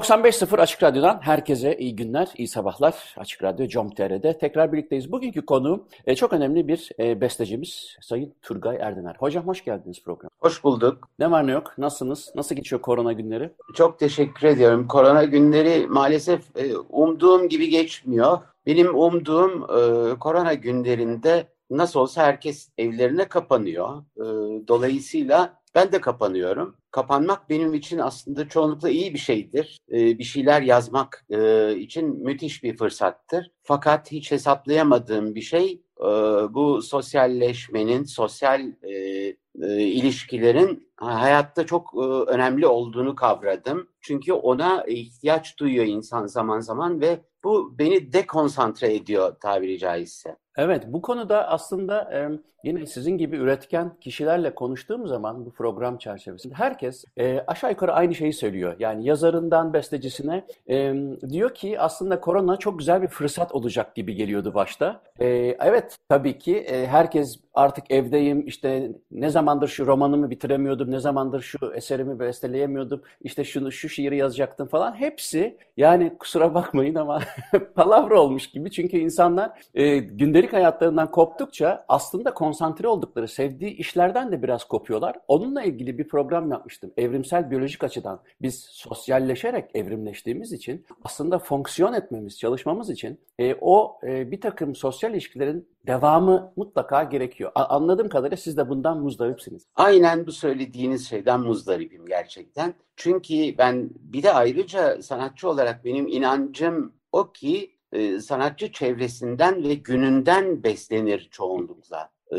...95.0 Açık Radyo'dan herkese iyi günler, iyi sabahlar. Açık Radyo Com.tr'de tekrar birlikteyiz. Bugünkü konu e, çok önemli bir e, bestecimiz Sayın Turgay Erdener. Hocam hoş geldiniz programa. Hoş bulduk. Ne var ne yok, nasılsınız? Nasıl geçiyor korona günleri? Çok teşekkür ediyorum. Korona günleri maalesef e, umduğum gibi geçmiyor. Benim umduğum korona günlerinde nasıl olsa herkes evlerine kapanıyor. Dolayısıyla ben de kapanıyorum. Kapanmak benim için aslında çoğunlukla iyi bir şeydir. Ee, bir şeyler yazmak e, için müthiş bir fırsattır. Fakat hiç hesaplayamadığım bir şey e, bu sosyalleşmenin, sosyal e, e, ilişkilerin hayatta çok e, önemli olduğunu kavradım. Çünkü ona ihtiyaç duyuyor insan zaman zaman ve bu beni dekonsantre ediyor tabiri caizse. Evet, bu konuda aslında e, yine sizin gibi üretken kişilerle konuştuğum zaman bu program çerçevesinde herkes e, aşağı yukarı aynı şeyi söylüyor. Yani yazarından bestecisine e, diyor ki aslında korona çok güzel bir fırsat olacak gibi geliyordu başta. E, evet, tabii ki e, herkes artık evdeyim, işte ne zamandır şu romanımı bitiremiyordum, ne zamandır şu eserimi besteleyemiyordum, işte şunu şu şiiri yazacaktım falan. Hepsi yani kusura bakmayın ama palavra olmuş gibi. Çünkü insanlar e, gündelik hayatlarından koptukça aslında konsantre oldukları, sevdiği işlerden de biraz kopuyorlar. Onunla ilgili bir program yapmıştım. Evrimsel biyolojik açıdan biz sosyalleşerek evrimleştiğimiz için aslında fonksiyon etmemiz, çalışmamız için e, o e, bir takım sosyal ilişkilerin devamı mutlaka gerekiyor. A- anladığım kadarıyla siz de bundan muzdaripsiniz. Aynen bu söylediğiniz şeyden muzdaripim gerçekten. Çünkü ben bir de ayrıca sanatçı olarak benim inancım o ki e, sanatçı çevresinden ve gününden beslenir çoğunlukla. E,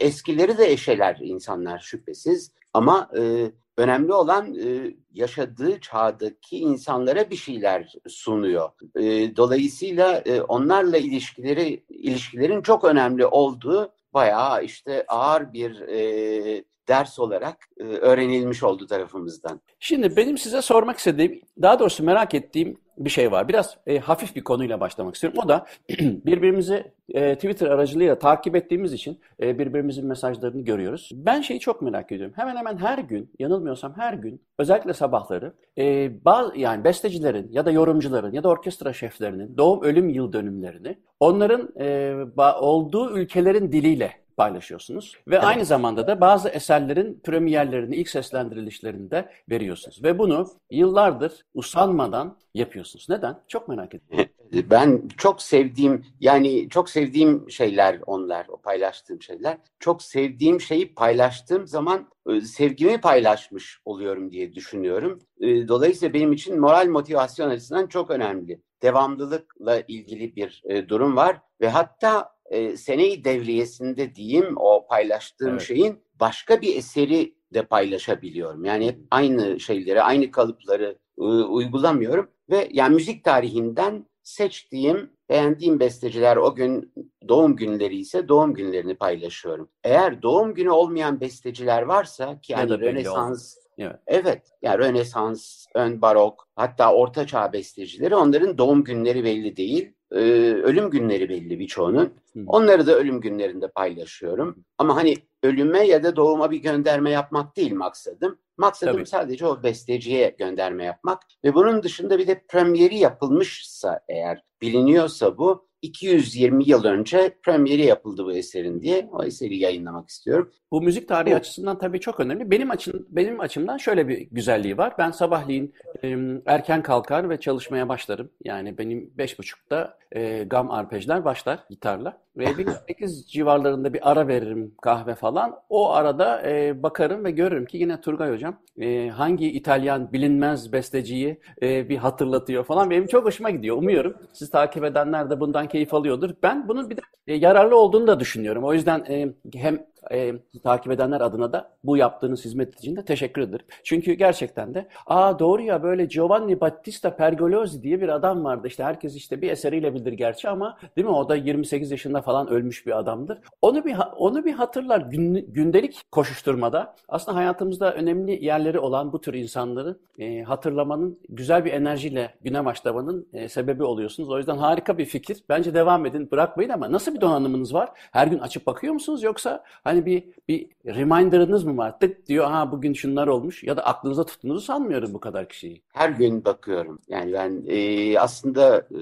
eskileri de eşeler insanlar şüphesiz ama e, önemli olan e, yaşadığı çağdaki insanlara bir şeyler sunuyor. E, dolayısıyla e, onlarla ilişkileri ilişkilerin çok önemli olduğu bayağı işte ağır bir e, ders olarak e, öğrenilmiş oldu tarafımızdan. Şimdi benim size sormak istediğim, daha doğrusu merak ettiğim bir şey var. Biraz e, hafif bir konuyla başlamak istiyorum. O da birbirimizi e, Twitter aracılığıyla takip ettiğimiz için e, birbirimizin mesajlarını görüyoruz. Ben şeyi çok merak ediyorum. Hemen hemen her gün, yanılmıyorsam her gün, özellikle sabahları, e, bazı yani bestecilerin ya da yorumcuların ya da orkestra şeflerinin doğum ölüm yıl dönümlerini onların e, olduğu ülkelerin diliyle paylaşıyorsunuz. Ve evet. aynı zamanda da bazı eserlerin premierlerini, ilk seslendirilişlerini de veriyorsunuz. Ve bunu yıllardır usanmadan yapıyorsunuz. Neden? Çok merak ediyorum. Ben çok sevdiğim yani çok sevdiğim şeyler onlar o paylaştığım şeyler. Çok sevdiğim şeyi paylaştığım zaman sevgimi paylaşmış oluyorum diye düşünüyorum. Dolayısıyla benim için moral motivasyon açısından çok önemli. Devamlılıkla ilgili bir durum var ve hatta e, seneyi devriyesinde diyeyim o paylaştığım evet. şeyin başka bir eseri de paylaşabiliyorum. Yani hep aynı şeyleri, aynı kalıpları e, uygulamıyorum ve yani müzik tarihinden seçtiğim, beğendiğim besteciler o gün doğum günleri ise doğum günlerini paylaşıyorum. Eğer doğum günü olmayan besteciler varsa ki yani Rönesans, Evet. evet. Yani Rönesans, ön barok, hatta orta çağ bestecileri onların doğum günleri belli değil. Ee, ölüm günleri belli birçoğunun. Onları da ölüm günlerinde paylaşıyorum. Ama hani ölüme ya da doğuma bir gönderme yapmak değil maksadım. Maksadım Tabii. sadece o besteciye gönderme yapmak. Ve bunun dışında bir de premieri yapılmışsa eğer biliniyorsa bu 220 yıl önce premieri yapıldı bu eserin diye o eseri yayınlamak istiyorum. Bu müzik tarihi bu. açısından tabii çok önemli. Benim açım benim açımdan şöyle bir güzelliği var. Ben sabahleyin e, erken kalkar ve çalışmaya başlarım. Yani benim beş buçukta e, gam arpejler başlar gitarla. ve 8 civarlarında bir ara veririm kahve falan. O arada e, bakarım ve görürüm ki yine Turgay Hocam e, hangi İtalyan bilinmez besteciyi e, bir hatırlatıyor falan. Benim çok hoşuma gidiyor. Umuyorum siz takip edenler de bundan keyif alıyordur. Ben bunun bir de e, yararlı olduğunu da düşünüyorum. O yüzden e, hem e, takip edenler adına da bu yaptığınız hizmet için de teşekkür ederim. Çünkü gerçekten de aa doğru ya böyle Giovanni Battista Pergolesi diye bir adam vardı. İşte herkes işte bir eseriyle bilir gerçi ama değil mi? O da 28 yaşında falan ölmüş bir adamdır. Onu bir onu bir hatırlar gün, gündelik koşuşturmada aslında hayatımızda önemli yerleri olan bu tür insanları e, hatırlamanın güzel bir enerjiyle güne başlamanın e, sebebi oluyorsunuz. O yüzden harika bir fikir. Bence devam edin, bırakmayın ama nasıl bir donanımınız var? Her gün açıp bakıyor musunuz yoksa Hani bir bir reminder'ınız mı var? Tık diyor ha bugün şunlar olmuş ya da aklınıza tuttuğunuzu sanmıyorum bu kadar kişiyi. Her gün bakıyorum. Yani ben e, aslında e,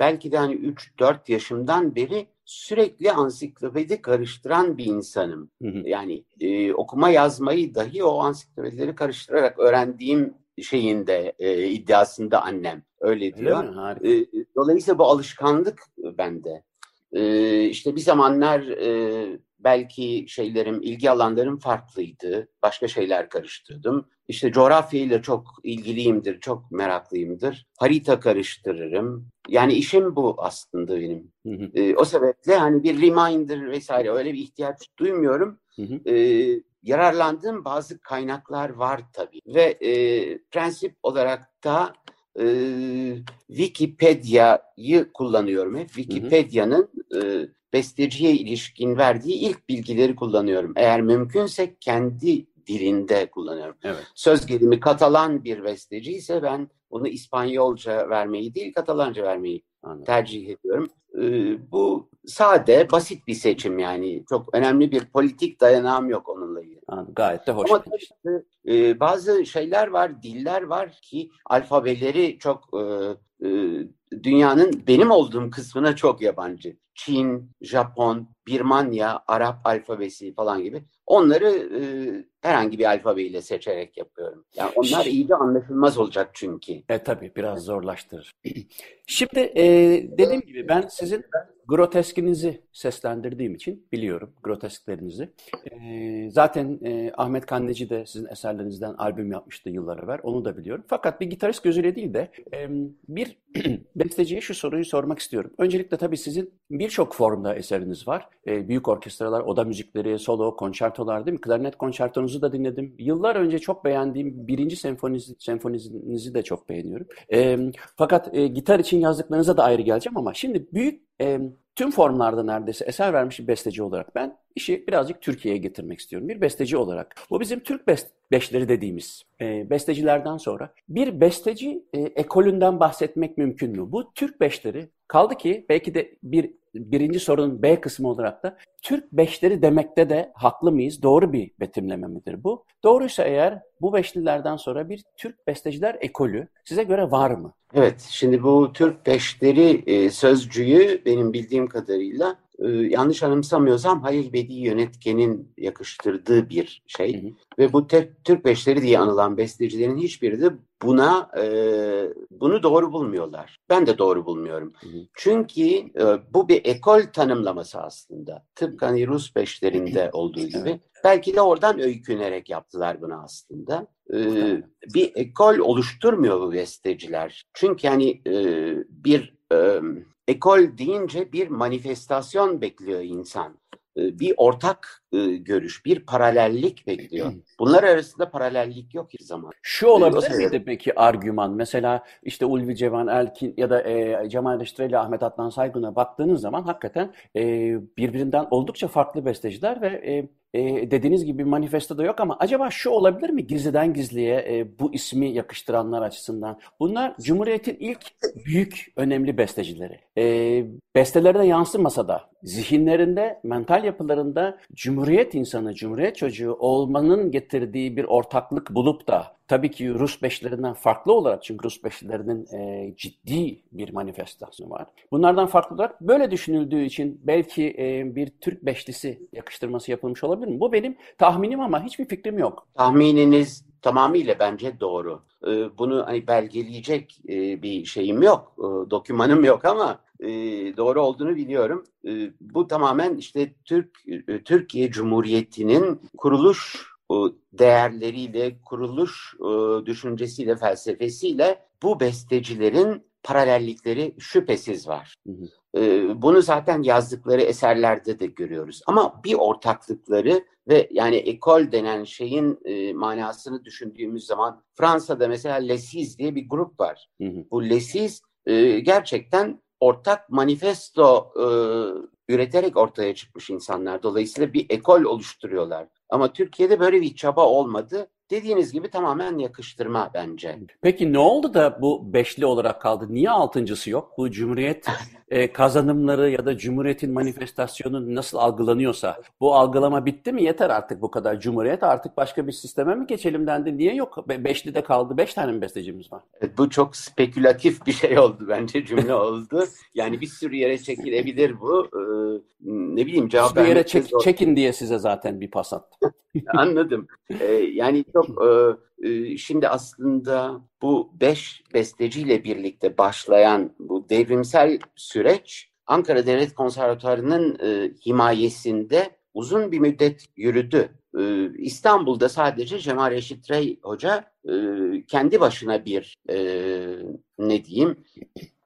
belki de hani 3-4 yaşımdan beri sürekli ansiklopedi karıştıran bir insanım. Hı hı. Yani e, okuma yazmayı dahi o ansiklopedileri karıştırarak öğrendiğim şeyinde e, iddiasında annem öyle diyor. Öyle? E, dolayısıyla bu alışkanlık bende. E, işte bir zamanlar e, belki şeylerim, ilgi alanlarım farklıydı. Başka şeyler karıştırdım. İşte coğrafyayla çok ilgiliyimdir, çok meraklıyımdır. Harita karıştırırım. Yani işim bu aslında benim. Hı hı. E, o sebeple hani bir reminder vesaire öyle bir ihtiyaç duymuyorum. Hı hı. E, yararlandığım bazı kaynaklar var tabii. Ve e, prensip olarak da e, Wikipedia'yı kullanıyorum hep. Wikipedia'nın e, besteciye ilişkin verdiği ilk bilgileri kullanıyorum. Eğer mümkünse kendi dilinde kullanıyorum. Evet. Söz gelimi Katalan bir besteci ise ben onu İspanyolca vermeyi değil Katalanca vermeyi Anladım. tercih ediyorum. Ee, bu sade, basit bir seçim yani. Çok önemli bir politik dayanağım yok onunla ilgili. Anladım. Gayet de hoş. Ama tabii, e, bazı şeyler var, diller var ki alfabeleri çok e, e, dünyanın benim olduğum kısmına çok yabancı. Çin, Japon, Birmanya, Arap alfabesi falan gibi. Onları e, herhangi bir alfabeyle seçerek yapıyorum. Yani onlar iyice anlaşılmaz olacak çünkü. E tabii biraz zorlaştırır. Şimdi e, dediğim gibi ben sizin groteskinizi seslendirdiğim için biliyorum grotesklerinizi. E, zaten e, Ahmet Kanneci de sizin eserlerinizden albüm yapmıştı yıllar evvel. Onu da biliyorum. Fakat bir gitarist gözüyle değil de bir besteciye şu soruyu sormak istiyorum. Öncelikle tabii sizin birçok formda eseriniz var. E, büyük orkestralar, oda müzikleri, solo, konçertolar değil mi? Klarnet konçertonuzu da dinledim. Yıllar önce çok beğendiğim birinci senfoniz, senfoninizi de çok beğeniyorum. Fakat e, gitar için yazdıklarınıza da ayrı geleceğim ama şimdi büyük e, tüm formlarda neredeyse eser vermiş bir besteci olarak ben işi birazcık Türkiye'ye getirmek istiyorum. Bir besteci olarak. Bu bizim Türk best beşleri dediğimiz e, bestecilerden sonra bir besteci e, ekolünden bahsetmek mümkün mü? Bu Türk beşleri kaldı ki belki de bir birinci sorunun B kısmı olarak da Türk beşleri demekte de haklı mıyız? Doğru bir betimleme midir bu? Doğruysa eğer bu beşlilerden sonra bir Türk besteciler ekolü size göre var mı? Evet, şimdi bu Türk beşleri e, sözcüğü benim bildiğim kadarıyla e, yanlış anımsamıyorsam Halil Bedi yönetkenin yakıştırdığı bir şey. Hı hı. Ve bu Türk beşleri diye anılan bestecilerin hiçbiri de buna e, bunu doğru bulmuyorlar. Ben de doğru bulmuyorum. Hı hı. Çünkü e, bu bir ekol tanımlaması aslında. Tıpkı hani Rus beşlerinde olduğu gibi. Belki de oradan öykünerek yaptılar bunu aslında. Ee, bir ekol oluşturmuyor bu besteciler. Çünkü hani e, bir e, ekol deyince bir manifestasyon bekliyor insan. E, bir ortak e, görüş, bir paralellik bekliyor. Bunlar arasında paralellik yok hiçbir zaman. Şu olabilir ee, miydi peki argüman? Mesela işte Ulvi Cevan Elkin ya da e, Cemal Reştreli Ahmet Adnan Saygun'a baktığınız zaman hakikaten e, birbirinden oldukça farklı besteciler ve e, e, dediğiniz gibi bir manifesto da yok ama acaba şu olabilir mi gizliden gizliye e, bu ismi yakıştıranlar açısından? Bunlar Cumhuriyet'in ilk büyük önemli bestecileri. E, bestelerine yansımasa da zihinlerinde, mental yapılarında Cumhuriyet insanı, Cumhuriyet çocuğu olmanın getirdiği bir ortaklık bulup da tabii ki Rus beşlerinden farklı olarak çünkü Rus beşlerinin e, ciddi bir manifestasyonu var. Bunlardan farklı olarak böyle düşünüldüğü için belki e, bir Türk beşlisi yakıştırması yapılmış olabilir mi? Bu benim tahminim ama hiçbir fikrim yok. Tahmininiz tamamıyla bence doğru. E, bunu hani belgeleyecek e, bir şeyim yok, e, dokümanım yok ama doğru olduğunu biliyorum. Bu tamamen işte Türk Türkiye Cumhuriyeti'nin kuruluş değerleriyle, kuruluş e, düşüncesiyle, felsefesiyle bu bestecilerin paralellikleri şüphesiz var. Hı hı. Bunu zaten yazdıkları eserlerde de görüyoruz. Ama bir ortaklıkları ve yani ekol denen şeyin manasını düşündüğümüz zaman Fransa'da mesela Lesiz diye bir grup var. Hı hı. Bu Lesiz gerçekten ortak manifesto üreterek ortaya çıkmış insanlar. Dolayısıyla bir ekol oluşturuyorlar. Ama Türkiye'de böyle bir çaba olmadı. Dediğiniz gibi tamamen yakıştırma bence. Peki ne oldu da bu beşli olarak kaldı? Niye altıncısı yok? Bu Cumhuriyet e, kazanımları ya da Cumhuriyet'in manifestasyonu nasıl algılanıyorsa bu algılama bitti mi? Yeter artık bu kadar Cumhuriyet artık başka bir sisteme mi geçelim dendi? Niye yok? Be beşli de kaldı. Beş tane mi bestecimiz var? Evet, bu çok spekülatif bir şey oldu bence cümle oldu. Yani bir sürü yere çekilebilir bu. Ee, ne bileyim cevap bir yere çek, çekin diye size zaten bir pas attım. Anladım. Ee, yani çok e, e, şimdi aslında bu beş besteciyle birlikte başlayan bu devrimsel süreç Ankara Devlet Konservatuarı'nın e, himayesinde uzun bir müddet yürüdü. E, İstanbul'da sadece Cemal Reşit Rey Hoca e, kendi başına bir e, ne diyeyim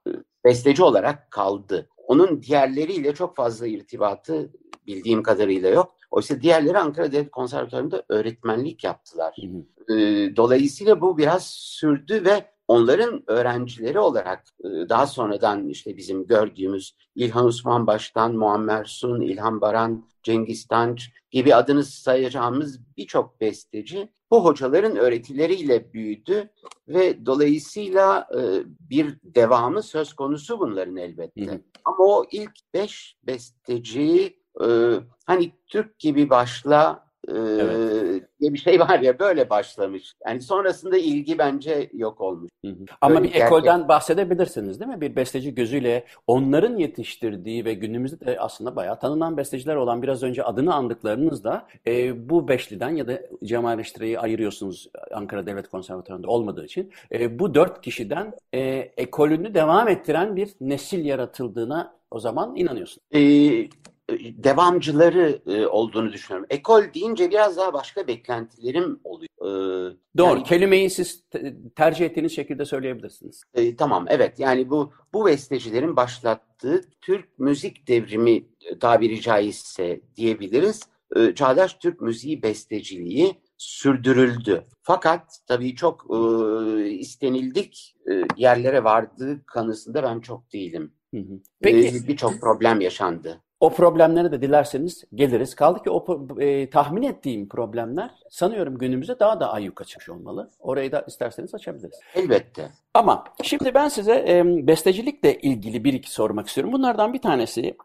e, besteci olarak kaldı. Onun diğerleriyle çok fazla irtibatı bildiğim kadarıyla yok. Oysa diğerleri Ankara Devlet Konservatuarı'nda öğretmenlik yaptılar. Hı hı. dolayısıyla bu biraz sürdü ve onların öğrencileri olarak daha sonradan işte bizim gördüğümüz İlhan Osman Baş'tan, Muammer Sun, İlhan Baran, Cengiz Tanç gibi adını sayacağımız birçok besteci bu hocaların öğretileriyle büyüdü ve dolayısıyla bir devamı söz konusu bunların elbette. Hı hı. Ama o ilk beş besteci e, hani Türk gibi başla e, evet. diye bir şey var ya böyle başlamış. Yani sonrasında ilgi bence yok olmuş. Hı hı. Ama böyle bir gerçek... ekolden bahsedebilirsiniz değil mi? Bir besteci gözüyle onların yetiştirdiği ve günümüzde de aslında bayağı tanınan besteciler olan biraz önce adını andıklarınızda e, bu beşliden ya da Cemal Reşitre'yi ayırıyorsunuz Ankara Devlet Konservatuvarı'nda olmadığı için. E, bu dört kişiden e, ekolünü devam ettiren bir nesil yaratıldığına o zaman inanıyorsun. E, devamcıları e, olduğunu düşünüyorum. Ekol deyince biraz daha başka beklentilerim oluyor. E, Doğru. Yani, Kelimeyi siz tercih ettiğiniz şekilde söyleyebilirsiniz. E, tamam, evet. Yani bu bu bestecilerin başlattığı Türk müzik devrimi tabiri caizse diyebiliriz. E, çağdaş Türk müziği besteciliği sürdürüldü. Fakat tabii çok e, istenildik e, yerlere vardığı kanısında ben çok değilim. Hı hı. Peki. E, Birçok problem yaşandı. O problemlere de dilerseniz geliriz. Kaldı ki o e, tahmin ettiğim problemler sanıyorum günümüzde daha da ayyuka çıkmış olmalı. Orayı da isterseniz açabiliriz. Elbette. Ama şimdi ben size e, bestecilikle ilgili bir iki sormak istiyorum. Bunlardan bir tanesi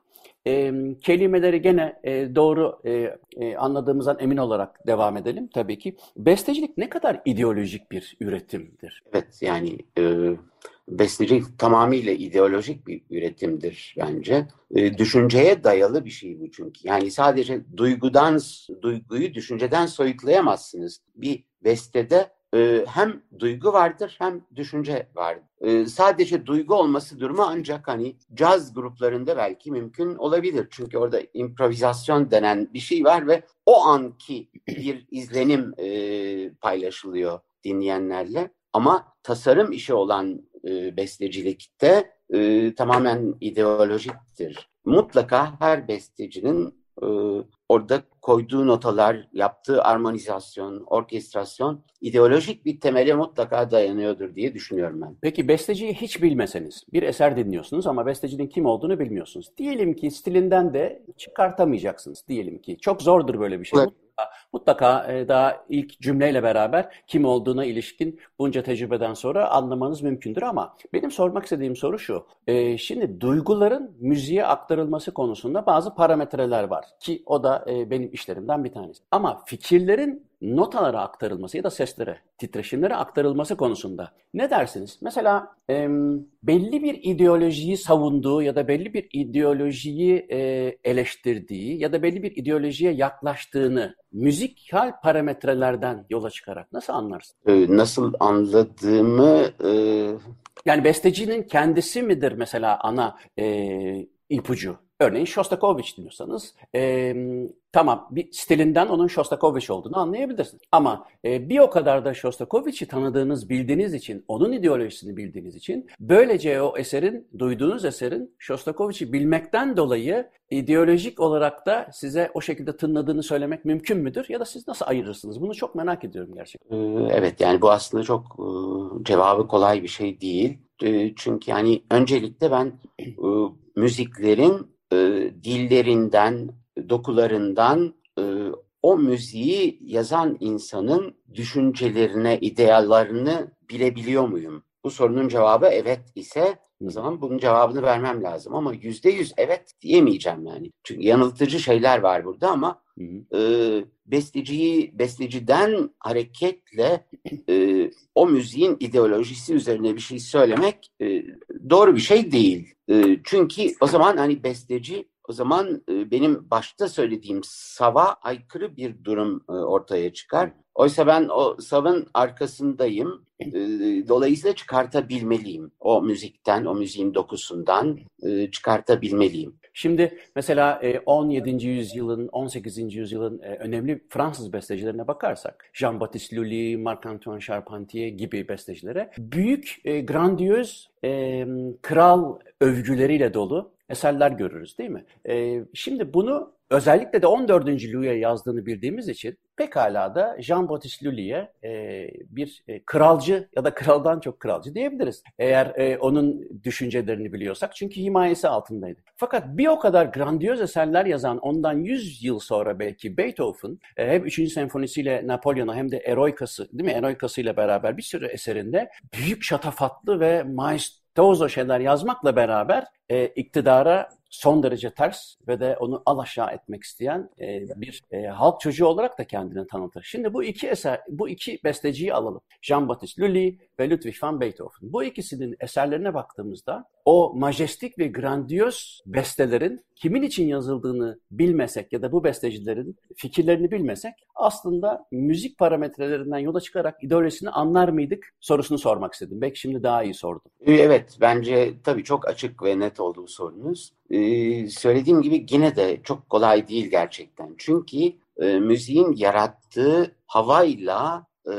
e, kelimeleri gene e, doğru e, e, anladığımızdan emin olarak devam edelim tabii ki. Bestecilik ne kadar ideolojik bir üretimdir? Evet yani... E bestecilik tamamıyla ideolojik bir üretimdir bence. E, düşünceye dayalı bir şey bu çünkü. Yani sadece duygudan, duyguyu düşünceden soyutlayamazsınız. Bir bestede e, hem duygu vardır hem düşünce vardır. E, sadece duygu olması durumu ancak hani caz gruplarında belki mümkün olabilir. Çünkü orada improvizasyon denen bir şey var ve o anki bir izlenim e, paylaşılıyor dinleyenlerle. Ama tasarım işi olan e, bestecilikte e, tamamen ideolojiktir. Mutlaka her bestecinin e, orada koyduğu notalar, yaptığı armonizasyon, orkestrasyon ideolojik bir temele mutlaka dayanıyordur diye düşünüyorum ben. Peki besteciyi hiç bilmeseniz, bir eser dinliyorsunuz ama bestecinin kim olduğunu bilmiyorsunuz. Diyelim ki stilinden de çıkartamayacaksınız diyelim ki. Çok zordur böyle bir şey. Evet mutlaka e, daha ilk cümleyle beraber kim olduğuna ilişkin bunca tecrübeden sonra anlamanız mümkündür ama benim sormak istediğim soru şu. E, şimdi duyguların müziğe aktarılması konusunda bazı parametreler var ki o da e, benim işlerimden bir tanesi. Ama fikirlerin notalara aktarılması ya da seslere, titreşimlere aktarılması konusunda ne dersiniz? Mesela e, belli bir ideolojiyi savunduğu ya da belli bir ideolojiyi e, eleştirdiği ya da belli bir ideolojiye yaklaştığını müzikal parametrelerden yola çıkarak nasıl anlarsın? Ee, nasıl anladığımı... E... Yani bestecinin kendisi midir mesela ana e, ipucu? Örneğin Shostakovich dinliyorsanız e, tamam bir stilinden onun Shostakovich olduğunu anlayabilirsiniz. Ama e, bir o kadar da Shostakovich'i tanıdığınız, bildiğiniz için, onun ideolojisini bildiğiniz için böylece o eserin, duyduğunuz eserin Shostakovich'i bilmekten dolayı ideolojik olarak da size o şekilde tınladığını söylemek mümkün müdür? Ya da siz nasıl ayırırsınız? Bunu çok merak ediyorum gerçekten. Evet yani bu aslında çok cevabı kolay bir şey değil. Çünkü yani öncelikle ben müziklerin e, dillerinden, dokularından e, o müziği yazan insanın düşüncelerine, ideallerini bilebiliyor muyum? Bu sorunun cevabı evet ise zaman bunun cevabını vermem lazım. Ama yüzde yüz evet diyemeyeceğim yani. Çünkü yanıltıcı şeyler var burada ama e, besteciyi, besteciden hareketle e, o müziğin ideolojisi üzerine bir şey söylemek e, doğru bir şey değil. E, çünkü o zaman hani besteci o zaman e, benim başta söylediğim sava aykırı bir durum e, ortaya çıkar. Oysa ben o savın arkasındayım. E, dolayısıyla çıkartabilmeliyim. O müzikten, o müziğin dokusundan e, çıkartabilmeliyim. Şimdi mesela 17. yüzyılın, 18. yüzyılın önemli Fransız bestecilerine bakarsak, Jean-Baptiste Lully, Marc-Antoine Charpentier gibi bestecilere büyük, grandiyöz, kral övgüleriyle dolu eserler görürüz değil mi? Şimdi bunu özellikle de 14. Louis'e yazdığını bildiğimiz için pekala da Jean-Baptiste Lully'e e, bir e, kralcı ya da kraldan çok kralcı diyebiliriz. Eğer e, onun düşüncelerini biliyorsak çünkü himayesi altındaydı. Fakat bir o kadar grandiyoz eserler yazan ondan 100 yıl sonra belki Beethoven e, hem 3. senfonisiyle Napolyon'a hem de Eroikası değil mi? Eroikası ile beraber bir sürü eserinde büyük şatafatlı ve maestroso şeyler yazmakla beraber e, iktidara son derece ters ve de onu al aşağı etmek isteyen e, bir e, halk çocuğu olarak da kendini tanıtır. Şimdi bu iki eser, bu iki besteciyi alalım. Jean-Baptiste Lully ve Ludwig van Beethoven. Bu ikisinin eserlerine baktığımızda o majestik ve grandiyoz bestelerin kimin için yazıldığını bilmesek ya da bu bestecilerin fikirlerini bilmesek aslında müzik parametrelerinden yola çıkarak ideolojisini anlar mıydık sorusunu sormak istedim. Belki şimdi daha iyi sordum. Evet bence tabii çok açık ve net oldu bu sorunuz. Ee, söylediğim gibi yine de çok kolay değil gerçekten. Çünkü e, müziğin yarattığı havayla e,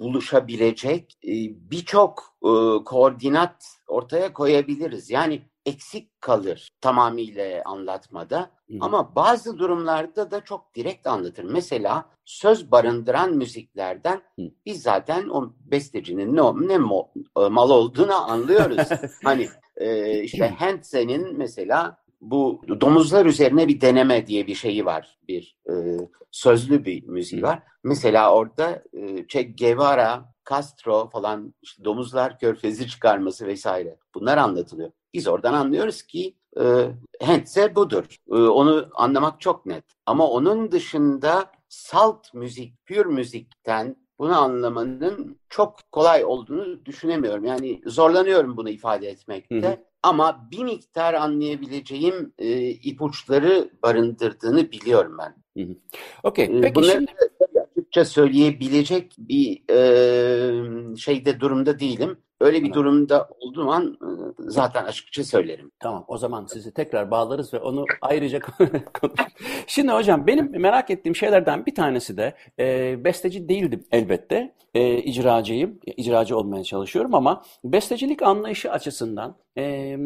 buluşabilecek e, birçok e, koordinat ortaya koyabiliriz. Yani eksik kalır tamamıyla anlatmada. Hı. Ama bazı durumlarda da çok direkt anlatır. Mesela söz barındıran müziklerden Hı. biz zaten o bestecinin ne, ne e, mal olduğunu anlıyoruz. hani e, işte Handsen'in mesela bu domuzlar üzerine bir deneme diye bir şeyi var. Bir e, sözlü bir müziği var. Mesela orada e, Che Guevara, Castro falan işte domuzlar körfezi çıkarması vesaire bunlar anlatılıyor. Biz oradan anlıyoruz ki e, Hentze budur. E, onu anlamak çok net. Ama onun dışında salt müzik, pür müzikten bunu anlamanın çok kolay olduğunu düşünemiyorum. Yani zorlanıyorum bunu ifade etmekte. Hı hı. Ama bir miktar anlayabileceğim e, ipuçları barındırdığını biliyorum ben. Okey. E, Peki Bunları şimdi... açıkça söyleyebilecek bir e, şeyde durumda değilim. Öyle bir durumda olduğum an zaten açıkça söylerim. Tamam o zaman sizi tekrar bağlarız ve onu ayrıca konuşuruz. Şimdi hocam benim merak ettiğim şeylerden bir tanesi de e, besteci değildim elbette. E, icracıyım. icracı olmaya çalışıyorum ama bestecilik anlayışı açısından e,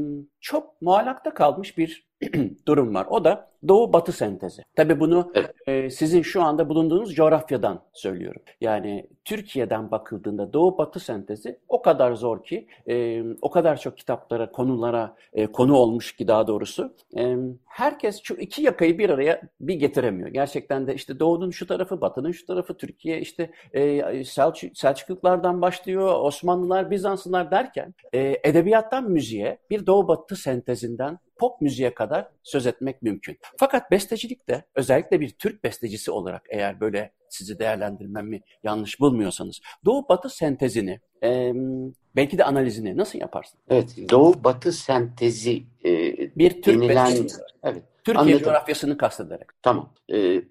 çok muallakta kalmış bir durum var. O da Doğu-Batı sentezi. Tabii bunu e, sizin şu anda bulunduğunuz coğrafyadan söylüyorum. Yani Türkiye'den bakıldığında Doğu-Batı sentezi o kadar zor ki, e, o kadar çok kitaplara, konulara e, konu olmuş ki daha doğrusu. E, herkes şu iki yakayı bir araya bir getiremiyor. Gerçekten de işte Doğu'nun şu tarafı, Batı'nın şu tarafı, Türkiye işte e, Selçuk, Selçuklulardan başlıyor, Osmanlılar, Bizanslılar derken e, edebiyattan müziğe bir Doğu-Batı sentezinden pop müziğe kadar söz etmek mümkün. Fakat bestecilikte özellikle bir Türk bestecisi olarak eğer böyle sizi değerlendirmemi yanlış bulmuyorsanız Doğu Batı sentezini e, belki de analizini nasıl yaparsın? Evet, Doğu Batı sentezi e, bir Türk denilen, bestecisi. Evet. Türkiye anladım. coğrafyasını kastederek. Tamam. E,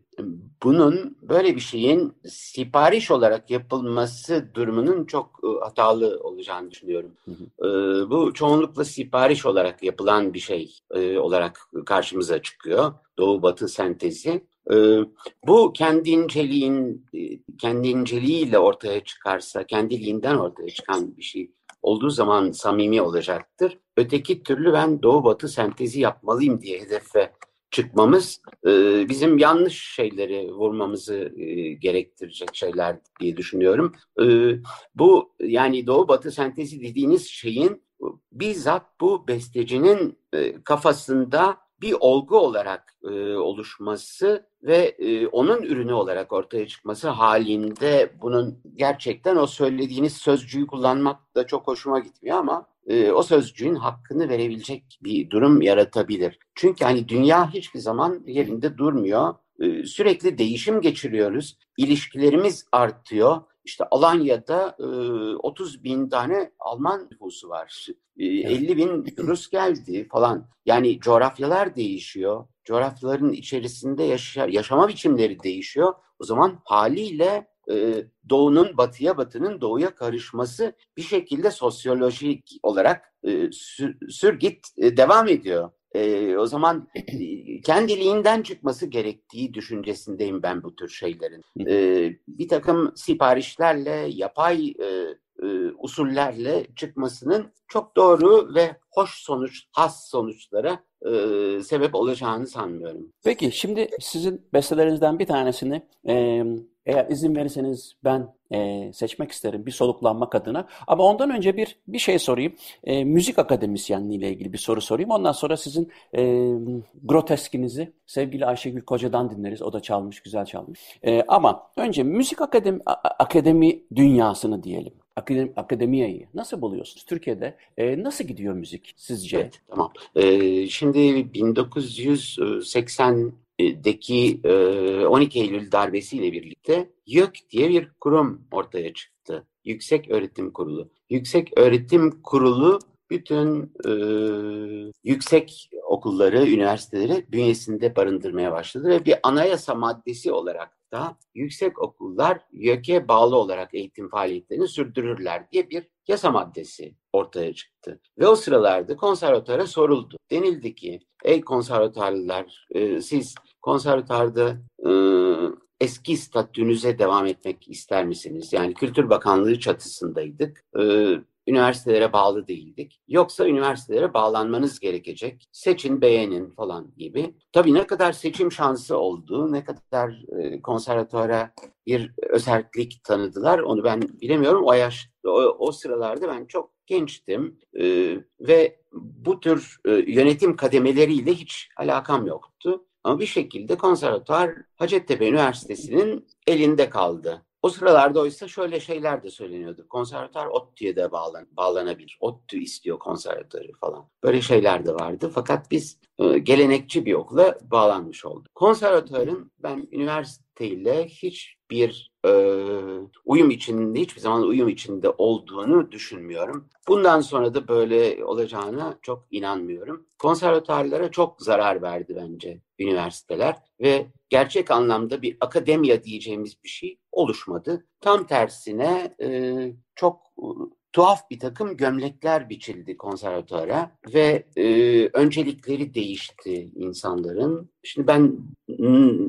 bunun böyle bir şeyin sipariş olarak yapılması durumunun çok e, hatalı olacağını düşünüyorum. Hı hı. Bu çoğunlukla sipariş olarak yapılan bir şey olarak karşımıza çıkıyor. Doğu Batı sentezi. Bu kendi inceliğin, kendi inceliğiyle ortaya çıkarsa, kendiliğinden ortaya çıkan bir şey olduğu zaman samimi olacaktır. Öteki türlü ben Doğu Batı sentezi yapmalıyım diye hedefe çıkmamız e, bizim yanlış şeyleri vurmamızı e, gerektirecek şeyler diye düşünüyorum. E, bu yani Doğu Batı sentezi dediğiniz şeyin bizzat bu bestecinin kafasında bir olgu olarak oluşması ve onun ürünü olarak ortaya çıkması halinde bunun gerçekten o söylediğiniz sözcüğü kullanmak da çok hoşuma gitmiyor ama e, o sözcüğün hakkını verebilecek bir durum yaratabilir. Çünkü hani dünya hiçbir zaman yerinde durmuyor. E, sürekli değişim geçiriyoruz. İlişkilerimiz artıyor. İşte Alanya'da e, 30 bin tane Alman nüfusu var. E, 50 bin Rus geldi falan. Yani coğrafyalar değişiyor. Coğrafyaların içerisinde yaşa yaşama biçimleri değişiyor. O zaman haliyle e, doğunun batıya, batının doğuya karışması bir şekilde sosyolojik olarak e, sür, sürgit e, devam ediyor. E, o zaman e, kendiliğinden çıkması gerektiği düşüncesindeyim ben bu tür şeylerin. E, bir takım siparişlerle, yapay e, e, usullerle çıkmasının çok doğru ve hoş sonuç, has sonuçlara e, sebep olacağını sanmıyorum. Peki şimdi sizin bestelerinizden bir tanesini e, eğer izin verirseniz ben e, seçmek isterim bir soluklanmak adına. Ama ondan önce bir bir şey sorayım. E, müzik akademisyenliği ile ilgili bir soru sorayım. Ondan sonra sizin e, groteskinizi sevgili Ayşegül Koca'dan dinleriz. O da çalmış, güzel çalmış. E, ama önce müzik akademi, akademi dünyasını diyelim. Akademi, akademiyayı nasıl buluyorsunuz? Türkiye'de e, nasıl gidiyor müzik sizce? Evet, tamam. E, şimdi 1980 deki 12 Eylül darbesiyle birlikte YÖK diye bir kurum ortaya çıktı. Yüksek Öğretim Kurulu. Yüksek Öğretim Kurulu bütün e, yüksek okulları, üniversiteleri bünyesinde barındırmaya başladı ve bir anayasa maddesi olarak da yüksek okullar YÖK'e bağlı olarak eğitim faaliyetlerini sürdürürler diye bir yasa maddesi ortaya çıktı. Ve o sıralarda konservatuara soruldu. Denildi ki ey konservatuarlılar e, siz konservatuarda e, eski statünüze devam etmek ister misiniz? Yani Kültür Bakanlığı çatısındaydık. E, üniversitelere bağlı değildik. Yoksa üniversitelere bağlanmanız gerekecek. Seçin, beğenin falan gibi. Tabii ne kadar seçim şansı olduğu, ne kadar e, konservatuara bir özellik tanıdılar onu ben bilemiyorum. O yaş, o, o sıralarda ben çok gençtim e, ve bu tür e, yönetim kademeleriyle hiç alakam yoktu. Ama bir şekilde konservatuar Hacettepe Üniversitesi'nin elinde kaldı. O sıralarda oysa şöyle şeyler de söyleniyordu. Konservatuar ODTÜ'ye de bağlan bağlanabilir. ODTÜ istiyor konservatuarı falan. Böyle şeyler de vardı. Fakat biz e, gelenekçi bir okula bağlanmış olduk. Konservatuarın ben üniversiteyle hiçbir e, uyum içinde, hiçbir zaman uyum içinde olduğunu düşünmüyorum. Bundan sonra da böyle olacağına çok inanmıyorum. Konservatuarlara çok zarar verdi bence üniversiteler ve gerçek anlamda bir akademiya diyeceğimiz bir şey oluşmadı. Tam tersine e, çok tuhaf bir takım gömlekler biçildi konservatuara ve e, öncelikleri değişti insanların. Şimdi ben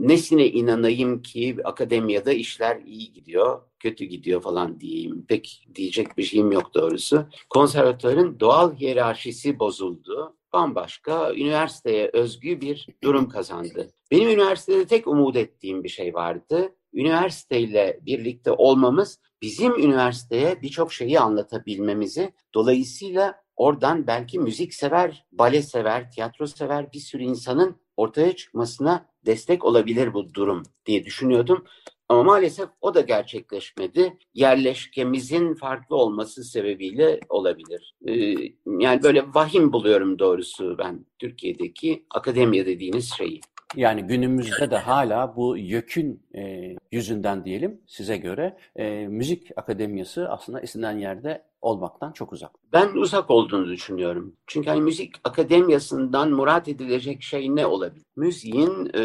nesine inanayım ki akademiyada işler iyi gidiyor, kötü gidiyor falan diyeyim. Pek diyecek bir şeyim yok doğrusu. Konservatuarın doğal hiyerarşisi bozuldu bambaşka üniversiteye özgü bir durum kazandı. Benim üniversitede tek umut ettiğim bir şey vardı. Üniversiteyle birlikte olmamız bizim üniversiteye birçok şeyi anlatabilmemizi, dolayısıyla oradan belki müzik sever, bale sever, tiyatro sever bir sürü insanın ortaya çıkmasına destek olabilir bu durum diye düşünüyordum. Ama maalesef o da gerçekleşmedi. Yerleşkemizin farklı olması sebebiyle olabilir. Ee, yani böyle vahim buluyorum doğrusu ben Türkiye'deki akademiya dediğiniz şeyi. Yani günümüzde de hala bu YÖK'ün e, yüzünden diyelim size göre e, müzik akademiyası aslında istenilen yerde olmaktan çok uzak. Ben uzak olduğunu düşünüyorum. Çünkü hani müzik akademiyasından murat edilecek şey ne olabilir? Müziğin e,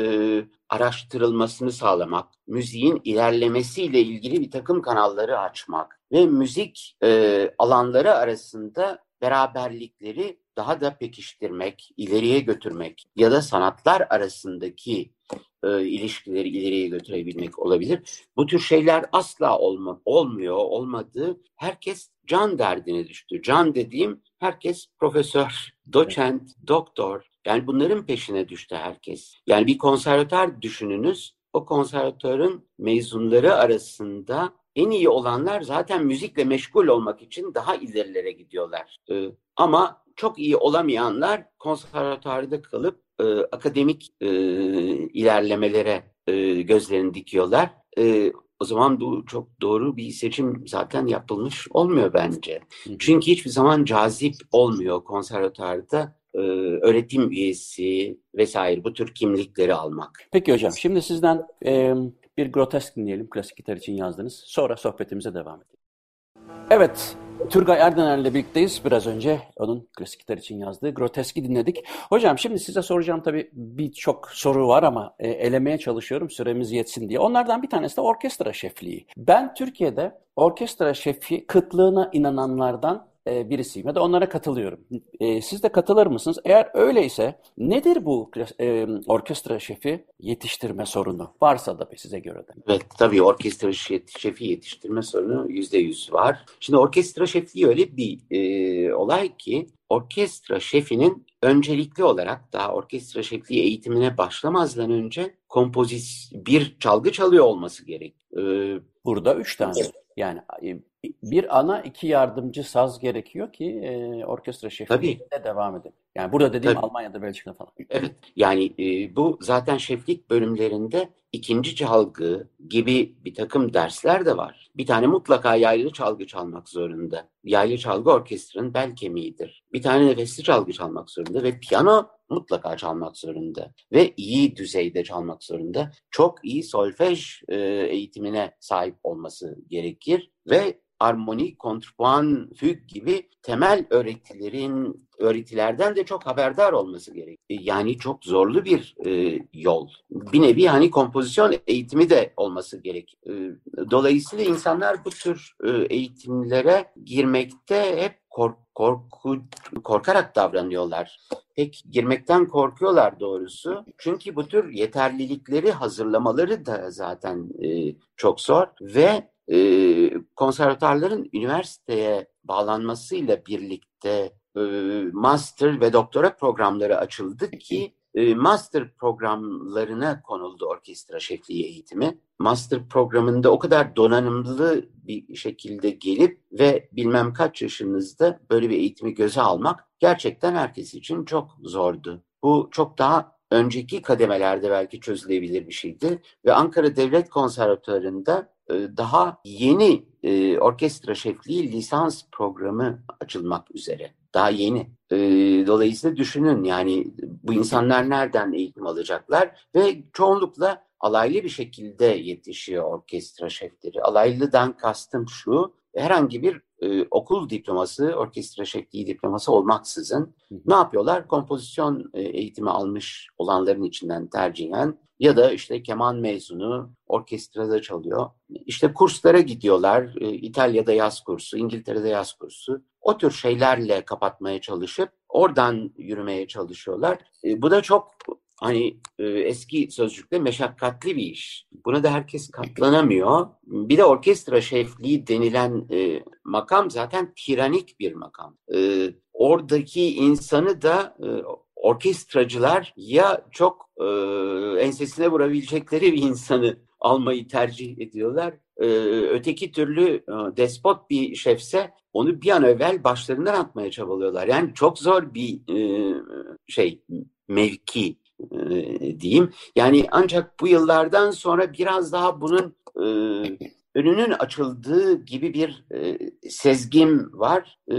araştırılmasını sağlamak, müziğin ilerlemesiyle ilgili bir takım kanalları açmak ve müzik e, alanları arasında beraberlikleri daha da pekiştirmek, ileriye götürmek ya da sanatlar arasındaki e, ilişkileri ileriye götürebilmek olabilir. Bu tür şeyler asla olma, olmuyor, olmadı. Herkes can derdine düştü. Can dediğim herkes profesör, doçent, doktor. Yani bunların peşine düştü herkes. Yani bir konservatuar düşününüz. O konservatörün mezunları arasında en iyi olanlar zaten müzikle meşgul olmak için daha ilerilere gidiyorlar. Ee, ama çok iyi olamayanlar konservatuarda kalıp e, akademik e, ilerlemelere e, gözlerini dikiyorlar. E, o zaman bu çok doğru bir seçim zaten yapılmış olmuyor bence. Çünkü hiçbir zaman cazip olmuyor konservatuarda e, öğretim üyesi vesaire bu tür kimlikleri almak. Peki hocam şimdi sizden e, bir grotesk dinleyelim klasik gitar için yazdınız. Sonra sohbetimize devam edelim. Evet Turgay Erdener'le birlikteyiz. Biraz önce onun klasik gitar için yazdığı Grotesk'i dinledik. Hocam şimdi size soracağım tabii birçok soru var ama e, elemeye çalışıyorum süremiz yetsin diye. Onlardan bir tanesi de orkestra şefliği. Ben Türkiye'de orkestra şefi kıtlığına inananlardan e, birisiyim ya da onlara katılıyorum. E, siz de katılır mısınız? Eğer öyleyse nedir bu e, orkestra şefi yetiştirme sorunu? Varsa da size göre de. Evet tabii orkestra şefi yetiştirme sorunu yüzde yüz var. Şimdi orkestra şefliği öyle bir e, olay ki orkestra şefinin öncelikli olarak daha orkestra şefliği eğitimine başlamazdan önce kompozis bir çalgı çalıyor olması gerek. Ee, Burada üç tane. Yani bir ana iki yardımcı saz gerekiyor ki e, orkestra şefliğinde devam edin. Yani burada dediğim Tabii. Almanya'da, Belçika'da falan. Evet yani e, bu zaten şeflik bölümlerinde ikinci çalgı gibi bir takım dersler de var. Bir tane mutlaka yaylı çalgı çalmak zorunda. Yaylı çalgı orkestranın bel kemiğidir. Bir tane nefesli çalgı çalmak zorunda ve piyano mutlaka çalmak zorunda ve iyi düzeyde çalmak zorunda. Çok iyi solfej e, eğitimine sahip olması gerekir ve armoni, kontrpuan, füg gibi temel öğretilerin öğretilerden de çok haberdar olması gerek. E, yani çok zorlu bir e, yol. Bir nevi hani kompozisyon eğitimi de olması gerek. E, dolayısıyla insanlar bu tür e, eğitimlere girmekte hep kork korku korkarak davranıyorlar. Pek girmekten korkuyorlar doğrusu. Çünkü bu tür yeterlilikleri hazırlamaları da zaten e, çok zor ve e, konservatuarların üniversiteye bağlanmasıyla birlikte master ve doktora programları açıldı ki e, master programlarına konuldu orkestra şefliği eğitimi. Master programında o kadar donanımlı bir şekilde gelip ve bilmem kaç yaşınızda böyle bir eğitimi göze almak gerçekten herkes için çok zordu. Bu çok daha önceki kademelerde belki çözülebilir bir şeydi ve Ankara Devlet Konservatuarı'nda e, daha yeni e, orkestra şefliği lisans programı açılmak üzere. Daha yeni. E, dolayısıyla düşünün yani bu insanlar nereden eğitim alacaklar ve çoğunlukla alaylı bir şekilde yetişiyor orkestra şefleri. Alaylıdan kastım şu, herhangi bir e, okul diploması, orkestra şefliği diploması olmaksızın ne yapıyorlar? Kompozisyon e, eğitimi almış olanların içinden tercihen ya da işte keman mezunu orkestrada çalıyor. İşte kurslara gidiyorlar. E, İtalya'da yaz kursu, İngiltere'de yaz kursu. O tür şeylerle kapatmaya çalışıp oradan yürümeye çalışıyorlar. E, bu da çok hani e, eski sözcükte meşakkatli bir iş. Buna da herkes katlanamıyor. Bir de orkestra şefliği denilen e, makam zaten tiranik bir makam. E, oradaki insanı da e, orkestracılar ya çok e, ensesine vurabilecekleri bir insanı almayı tercih ediyorlar. E, öteki türlü e, despot bir şefse onu bir an evvel başlarından atmaya çabalıyorlar. Yani çok zor bir e, şey mevki e, diyeyim. Yani ancak bu yıllardan sonra biraz daha bunun e, önünün açıldığı gibi bir e, sezgim var. E,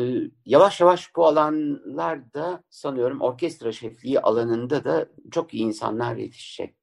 yavaş yavaş bu alanlarda sanıyorum orkestra şefliği alanında da çok iyi insanlar yetişecek.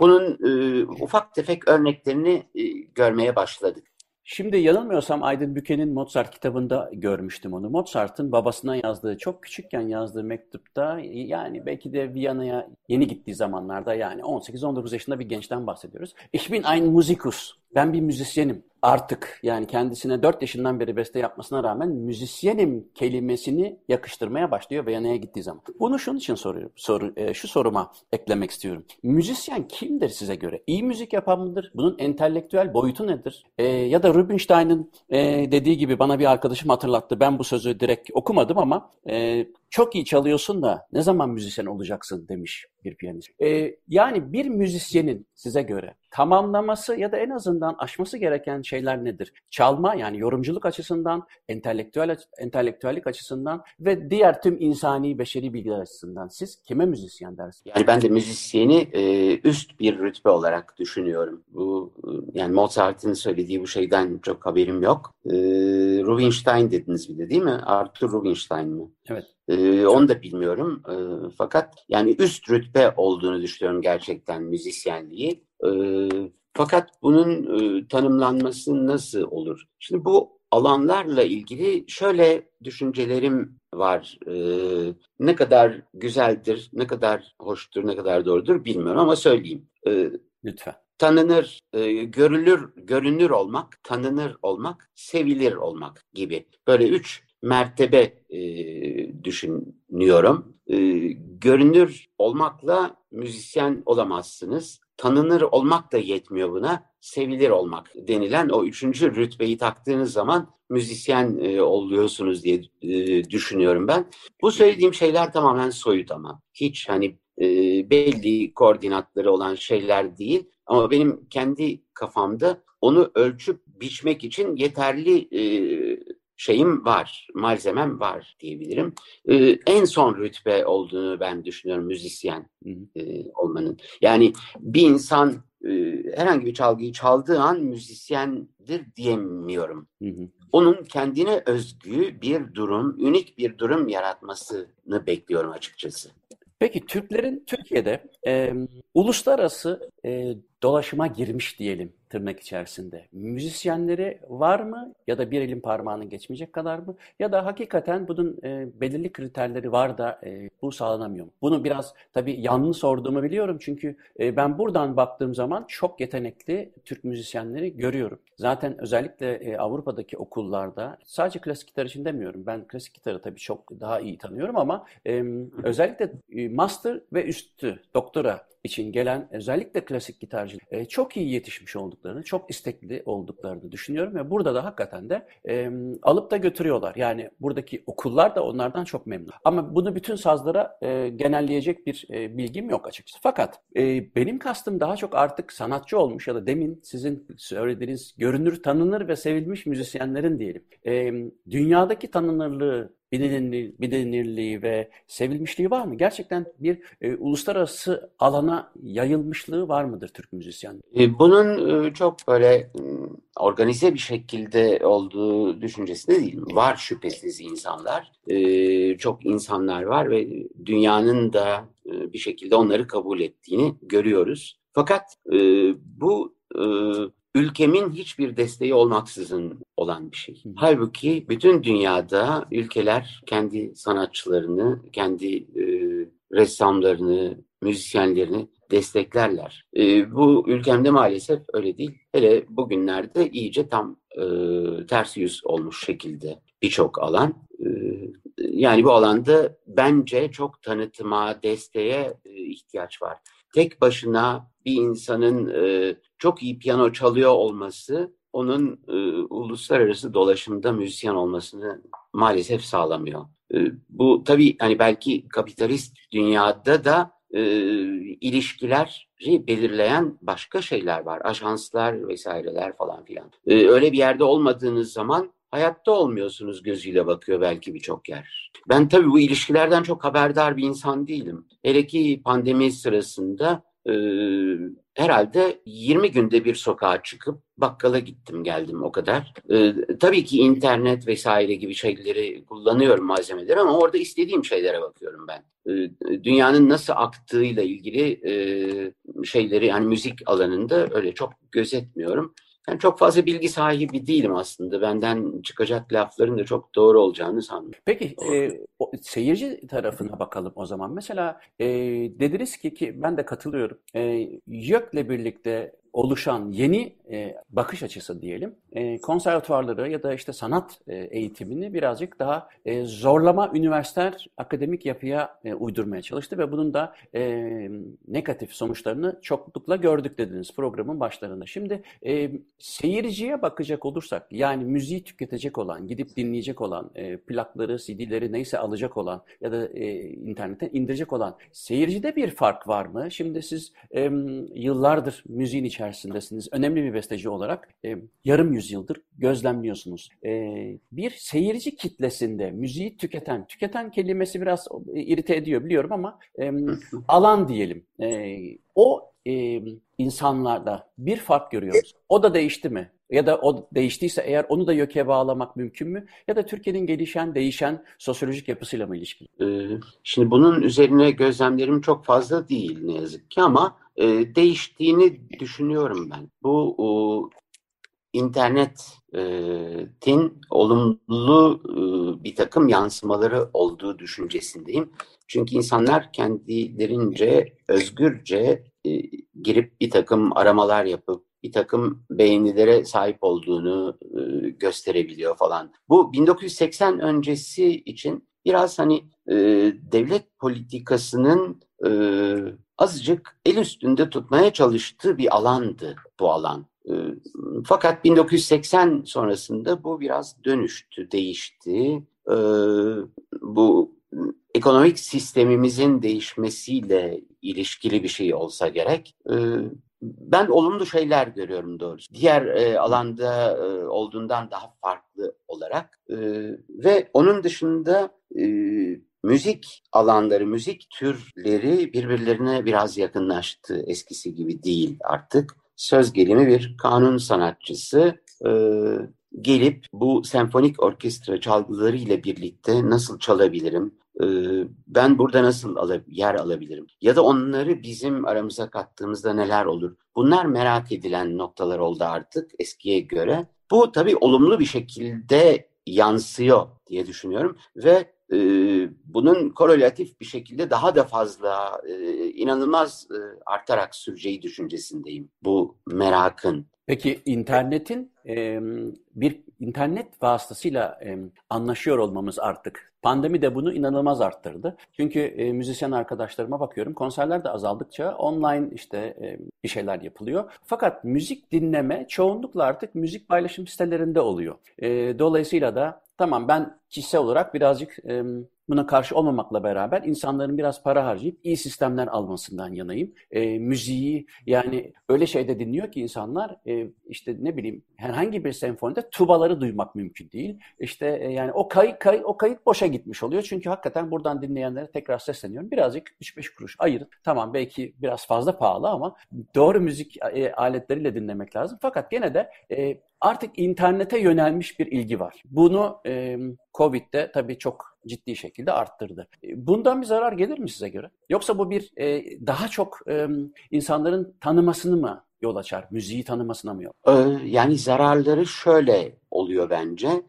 Bunun e, ufak tefek örneklerini e, görmeye başladık. Şimdi yanılmıyorsam Aydın Büke'nin Mozart kitabında görmüştüm onu. Mozart'ın babasına yazdığı, çok küçükken yazdığı mektupta yani belki de Viyana'ya yeni gittiği zamanlarda yani 18-19 yaşında bir gençten bahsediyoruz. Ich bin ein Musikus. Ben bir müzisyenim artık yani kendisine 4 yaşından beri beste yapmasına rağmen müzisyenim kelimesini yakıştırmaya başlıyor Viyana'ya gittiği zaman. Bunu şunun için soruyorum. Soru, e, şu soruma eklemek istiyorum. Müzisyen kimdir size göre? İyi müzik yapan mıdır? Bunun entelektüel boyutu nedir? E, ya da Rubinstein'ın e, dediği gibi bana bir arkadaşım hatırlattı. Ben bu sözü direkt okumadım ama e, çok iyi çalıyorsun da ne zaman müzisyen olacaksın demiş bir piyanist. Ee, yani bir müzisyenin size göre tamamlaması ya da en azından aşması gereken şeyler nedir? Çalma yani yorumculuk açısından, entelektüel entelektüellik açısından ve diğer tüm insani beşeri bilgiler açısından siz kime müzisyen dersiniz? Yani ben de müzisyeni e, üst bir rütbe olarak düşünüyorum. Bu yani Mozart'ın söylediği bu şeyden çok haberim yok. E, Rubinstein dediniz bir de değil mi? Arthur Rubinstein mi? Evet. Ee, onu da bilmiyorum. Ee, fakat yani üst rütbe olduğunu düşünüyorum gerçekten müzisyenliği. Ee, fakat bunun e, tanımlanması nasıl olur? Şimdi bu alanlarla ilgili şöyle düşüncelerim var. Ee, ne kadar güzeldir, ne kadar hoştur, ne kadar doğrudur bilmiyorum ama söyleyeyim. Ee, Lütfen. Tanınır, e, görülür, görünür olmak, tanınır olmak, sevilir olmak gibi. Böyle üç mertebe e, düşünüyorum. E, görünür olmakla müzisyen olamazsınız. Tanınır olmak da yetmiyor buna. Sevilir olmak denilen o üçüncü rütbeyi taktığınız zaman müzisyen e, oluyorsunuz diye e, düşünüyorum ben. Bu söylediğim şeyler tamamen soyut ama. Hiç hani e, belli koordinatları olan şeyler değil. Ama benim kendi kafamda onu ölçüp biçmek için yeterli e, şeyim var, malzemem var diyebilirim. Ee, en son rütbe olduğunu ben düşünüyorum müzisyen e, olmanın. Yani bir insan e, herhangi bir çalgıyı çaldığı an müzisyendir diyemiyorum. Hı hı. Onun kendine özgü bir durum, unik bir durum yaratmasını bekliyorum açıkçası. Peki Türklerin Türkiye'de e, uluslararası e, dolaşıma girmiş diyelim tırnak içerisinde. Müzisyenleri var mı ya da bir elin parmağını geçmeyecek kadar mı ya da hakikaten bunun e, belirli kriterleri var da e, bu sağlanamıyor mu? Bunu biraz tabii yanlış sorduğumu biliyorum çünkü e, ben buradan baktığım zaman çok yetenekli Türk müzisyenleri görüyorum. Zaten özellikle e, Avrupa'daki okullarda sadece klasik gitar için demiyorum. Ben klasik gitarı tabii çok daha iyi tanıyorum ama e, özellikle e, master ve üstü doktora için gelen özellikle klasik gitarcı e, çok iyi yetişmiş olduklarını, çok istekli olduklarını düşünüyorum ve burada da hakikaten de e, alıp da götürüyorlar. Yani buradaki okullar da onlardan çok memnun. Ama bunu bütün sazlara e, genelleyecek bir e, bilgim yok açıkçası. Fakat e, benim kastım daha çok artık sanatçı olmuş ya da demin sizin söylediğiniz görünür, tanınır ve sevilmiş müzisyenlerin diyelim. E, dünyadaki tanınırlığı bilinirliği, ve sevilmişliği var mı? Gerçekten bir e, uluslararası alana yayılmışlığı var mıdır Türk müzisyen? E, bunun e, çok böyle organize bir şekilde olduğu düşüncesinde değil. Var şüphesiz insanlar. E, çok insanlar var ve dünyanın da e, bir şekilde onları kabul ettiğini görüyoruz. Fakat e, bu e, ülkemin hiçbir desteği olmaksızın olan bir şey. Halbuki bütün dünyada ülkeler kendi sanatçılarını, kendi e, ressamlarını, müzisyenlerini desteklerler. E, bu ülkemde maalesef öyle değil. Hele bugünlerde iyice tam e, ters yüz olmuş şekilde birçok alan. E, yani bu alanda bence çok tanıtıma, desteğe e, ihtiyaç var. Tek başına bir insanın e, çok iyi piyano çalıyor olması onun e, uluslararası dolaşımda müzisyen olmasını maalesef sağlamıyor. E, bu tabii hani belki kapitalist dünyada da e, ilişkileri belirleyen başka şeyler var. Ajanslar vesaireler falan filan. E, öyle bir yerde olmadığınız zaman hayatta olmuyorsunuz gözüyle bakıyor belki birçok yer. Ben tabii bu ilişkilerden çok haberdar bir insan değilim. Hele ki pandemi sırasında e, herhalde 20 günde bir sokağa çıkıp bakkala gittim geldim o kadar. Ee, tabii ki internet vesaire gibi şeyleri kullanıyorum malzemeleri ama orada istediğim şeylere bakıyorum ben. Ee, dünyanın nasıl aktığıyla ilgili e, şeyleri yani müzik alanında öyle çok gözetmiyorum. Yani çok fazla bilgi sahibi değilim aslında. Benden çıkacak lafların da çok doğru olacağını sanmıyorum. Peki e, o, seyirci tarafına bakalım o zaman. Mesela e, dediniz ki ki ben de katılıyorum. E, YÖK'le birlikte oluşan yeni e, bakış açısı diyelim e, konservatuvarları ya da işte sanat e, eğitimini birazcık daha e, zorlama üniversiter akademik yapıya e, uydurmaya çalıştı ve bunun da e, negatif sonuçlarını çoklukla gördük dediniz programın başlarında. Şimdi e, seyirciye bakacak olursak yani müziği tüketecek olan, gidip dinleyecek olan, e, plakları, CD'leri neyse alacak olan ya da e, internetten indirecek olan seyircide bir fark var mı? Şimdi siz e, yıllardır müziğin içerisinde içerisindesiniz. Önemli bir besteci olarak e, yarım yüzyıldır gözlemliyorsunuz. E, bir seyirci kitlesinde müziği tüketen, tüketen kelimesi biraz e, irite ediyor biliyorum ama e, alan diyelim. E, o e, insanlarda bir fark görüyoruz. O da değişti mi? Ya da o değiştiyse eğer onu da YÖK'e bağlamak mümkün mü? Ya da Türkiye'nin gelişen, değişen sosyolojik yapısıyla mı ilişkili? Ee, şimdi bunun üzerine gözlemlerim çok fazla değil ne yazık ki ama e, değiştiğini düşünüyorum ben. Bu o, internetin olumlu e, bir takım yansımaları olduğu düşüncesindeyim. Çünkü insanlar kendilerince özgürce e, girip bir takım aramalar yapıp bir takım beğenilere sahip olduğunu e, gösterebiliyor falan. Bu 1980 öncesi için biraz hani e, devlet politikasının e, azıcık el üstünde tutmaya çalıştığı bir alandı bu alan. E, fakat 1980 sonrasında bu biraz dönüştü, değişti. E, bu ekonomik sistemimizin değişmesiyle ilişkili bir şey olsa gerek. E, ben olumlu şeyler görüyorum doğrusu. Diğer e, alanda e, olduğundan daha farklı olarak ve onun dışında e, müzik alanları, müzik türleri birbirlerine biraz yakınlaştı. Eskisi gibi değil artık. Söz gelimi bir kanun sanatçısı e, gelip bu senfonik orkestra çalgıları ile birlikte nasıl çalabilirim? Ben burada nasıl yer alabilirim? Ya da onları bizim aramıza kattığımızda neler olur? Bunlar merak edilen noktalar oldu artık eskiye göre. Bu tabii olumlu bir şekilde yansıyor diye düşünüyorum ve e, bunun korelatif bir şekilde daha da fazla e, inanılmaz e, artarak süreceği düşüncesindeyim bu merakın. Peki internetin bir internet vasıtasıyla anlaşıyor olmamız artık. Pandemi de bunu inanılmaz arttırdı. Çünkü e, müzisyen arkadaşlarıma bakıyorum konserler de azaldıkça online işte bir şeyler yapılıyor. Fakat müzik dinleme çoğunlukla artık müzik paylaşım sitelerinde oluyor. Dolayısıyla da tamam ben kişisel olarak birazcık buna karşı olmamakla beraber insanların biraz para harcayıp iyi sistemler almasından yanayım. E, müziği yani öyle şeyde dinliyor ki insanlar e, işte ne bileyim herhangi bir senfonide tubaları duymak mümkün değil. İşte e, yani o kayıt, kayıt, o kayıt boşa gitmiş oluyor. Çünkü hakikaten buradan dinleyenlere tekrar sesleniyorum. Birazcık 3-5 kuruş ayırın. Tamam belki biraz fazla pahalı ama doğru müzik e, aletleriyle dinlemek lazım. Fakat gene de e, artık internete yönelmiş bir ilgi var. Bunu e, Covid'de tabii çok ciddi şekilde arttırdı. E, bundan bir zarar gelir mi size göre? Yoksa bu bir e, daha çok e, insanların tanımasını mı yol açar? Müziği tanımasına mı yol? Ee, yani zararları şöyle oluyor bence.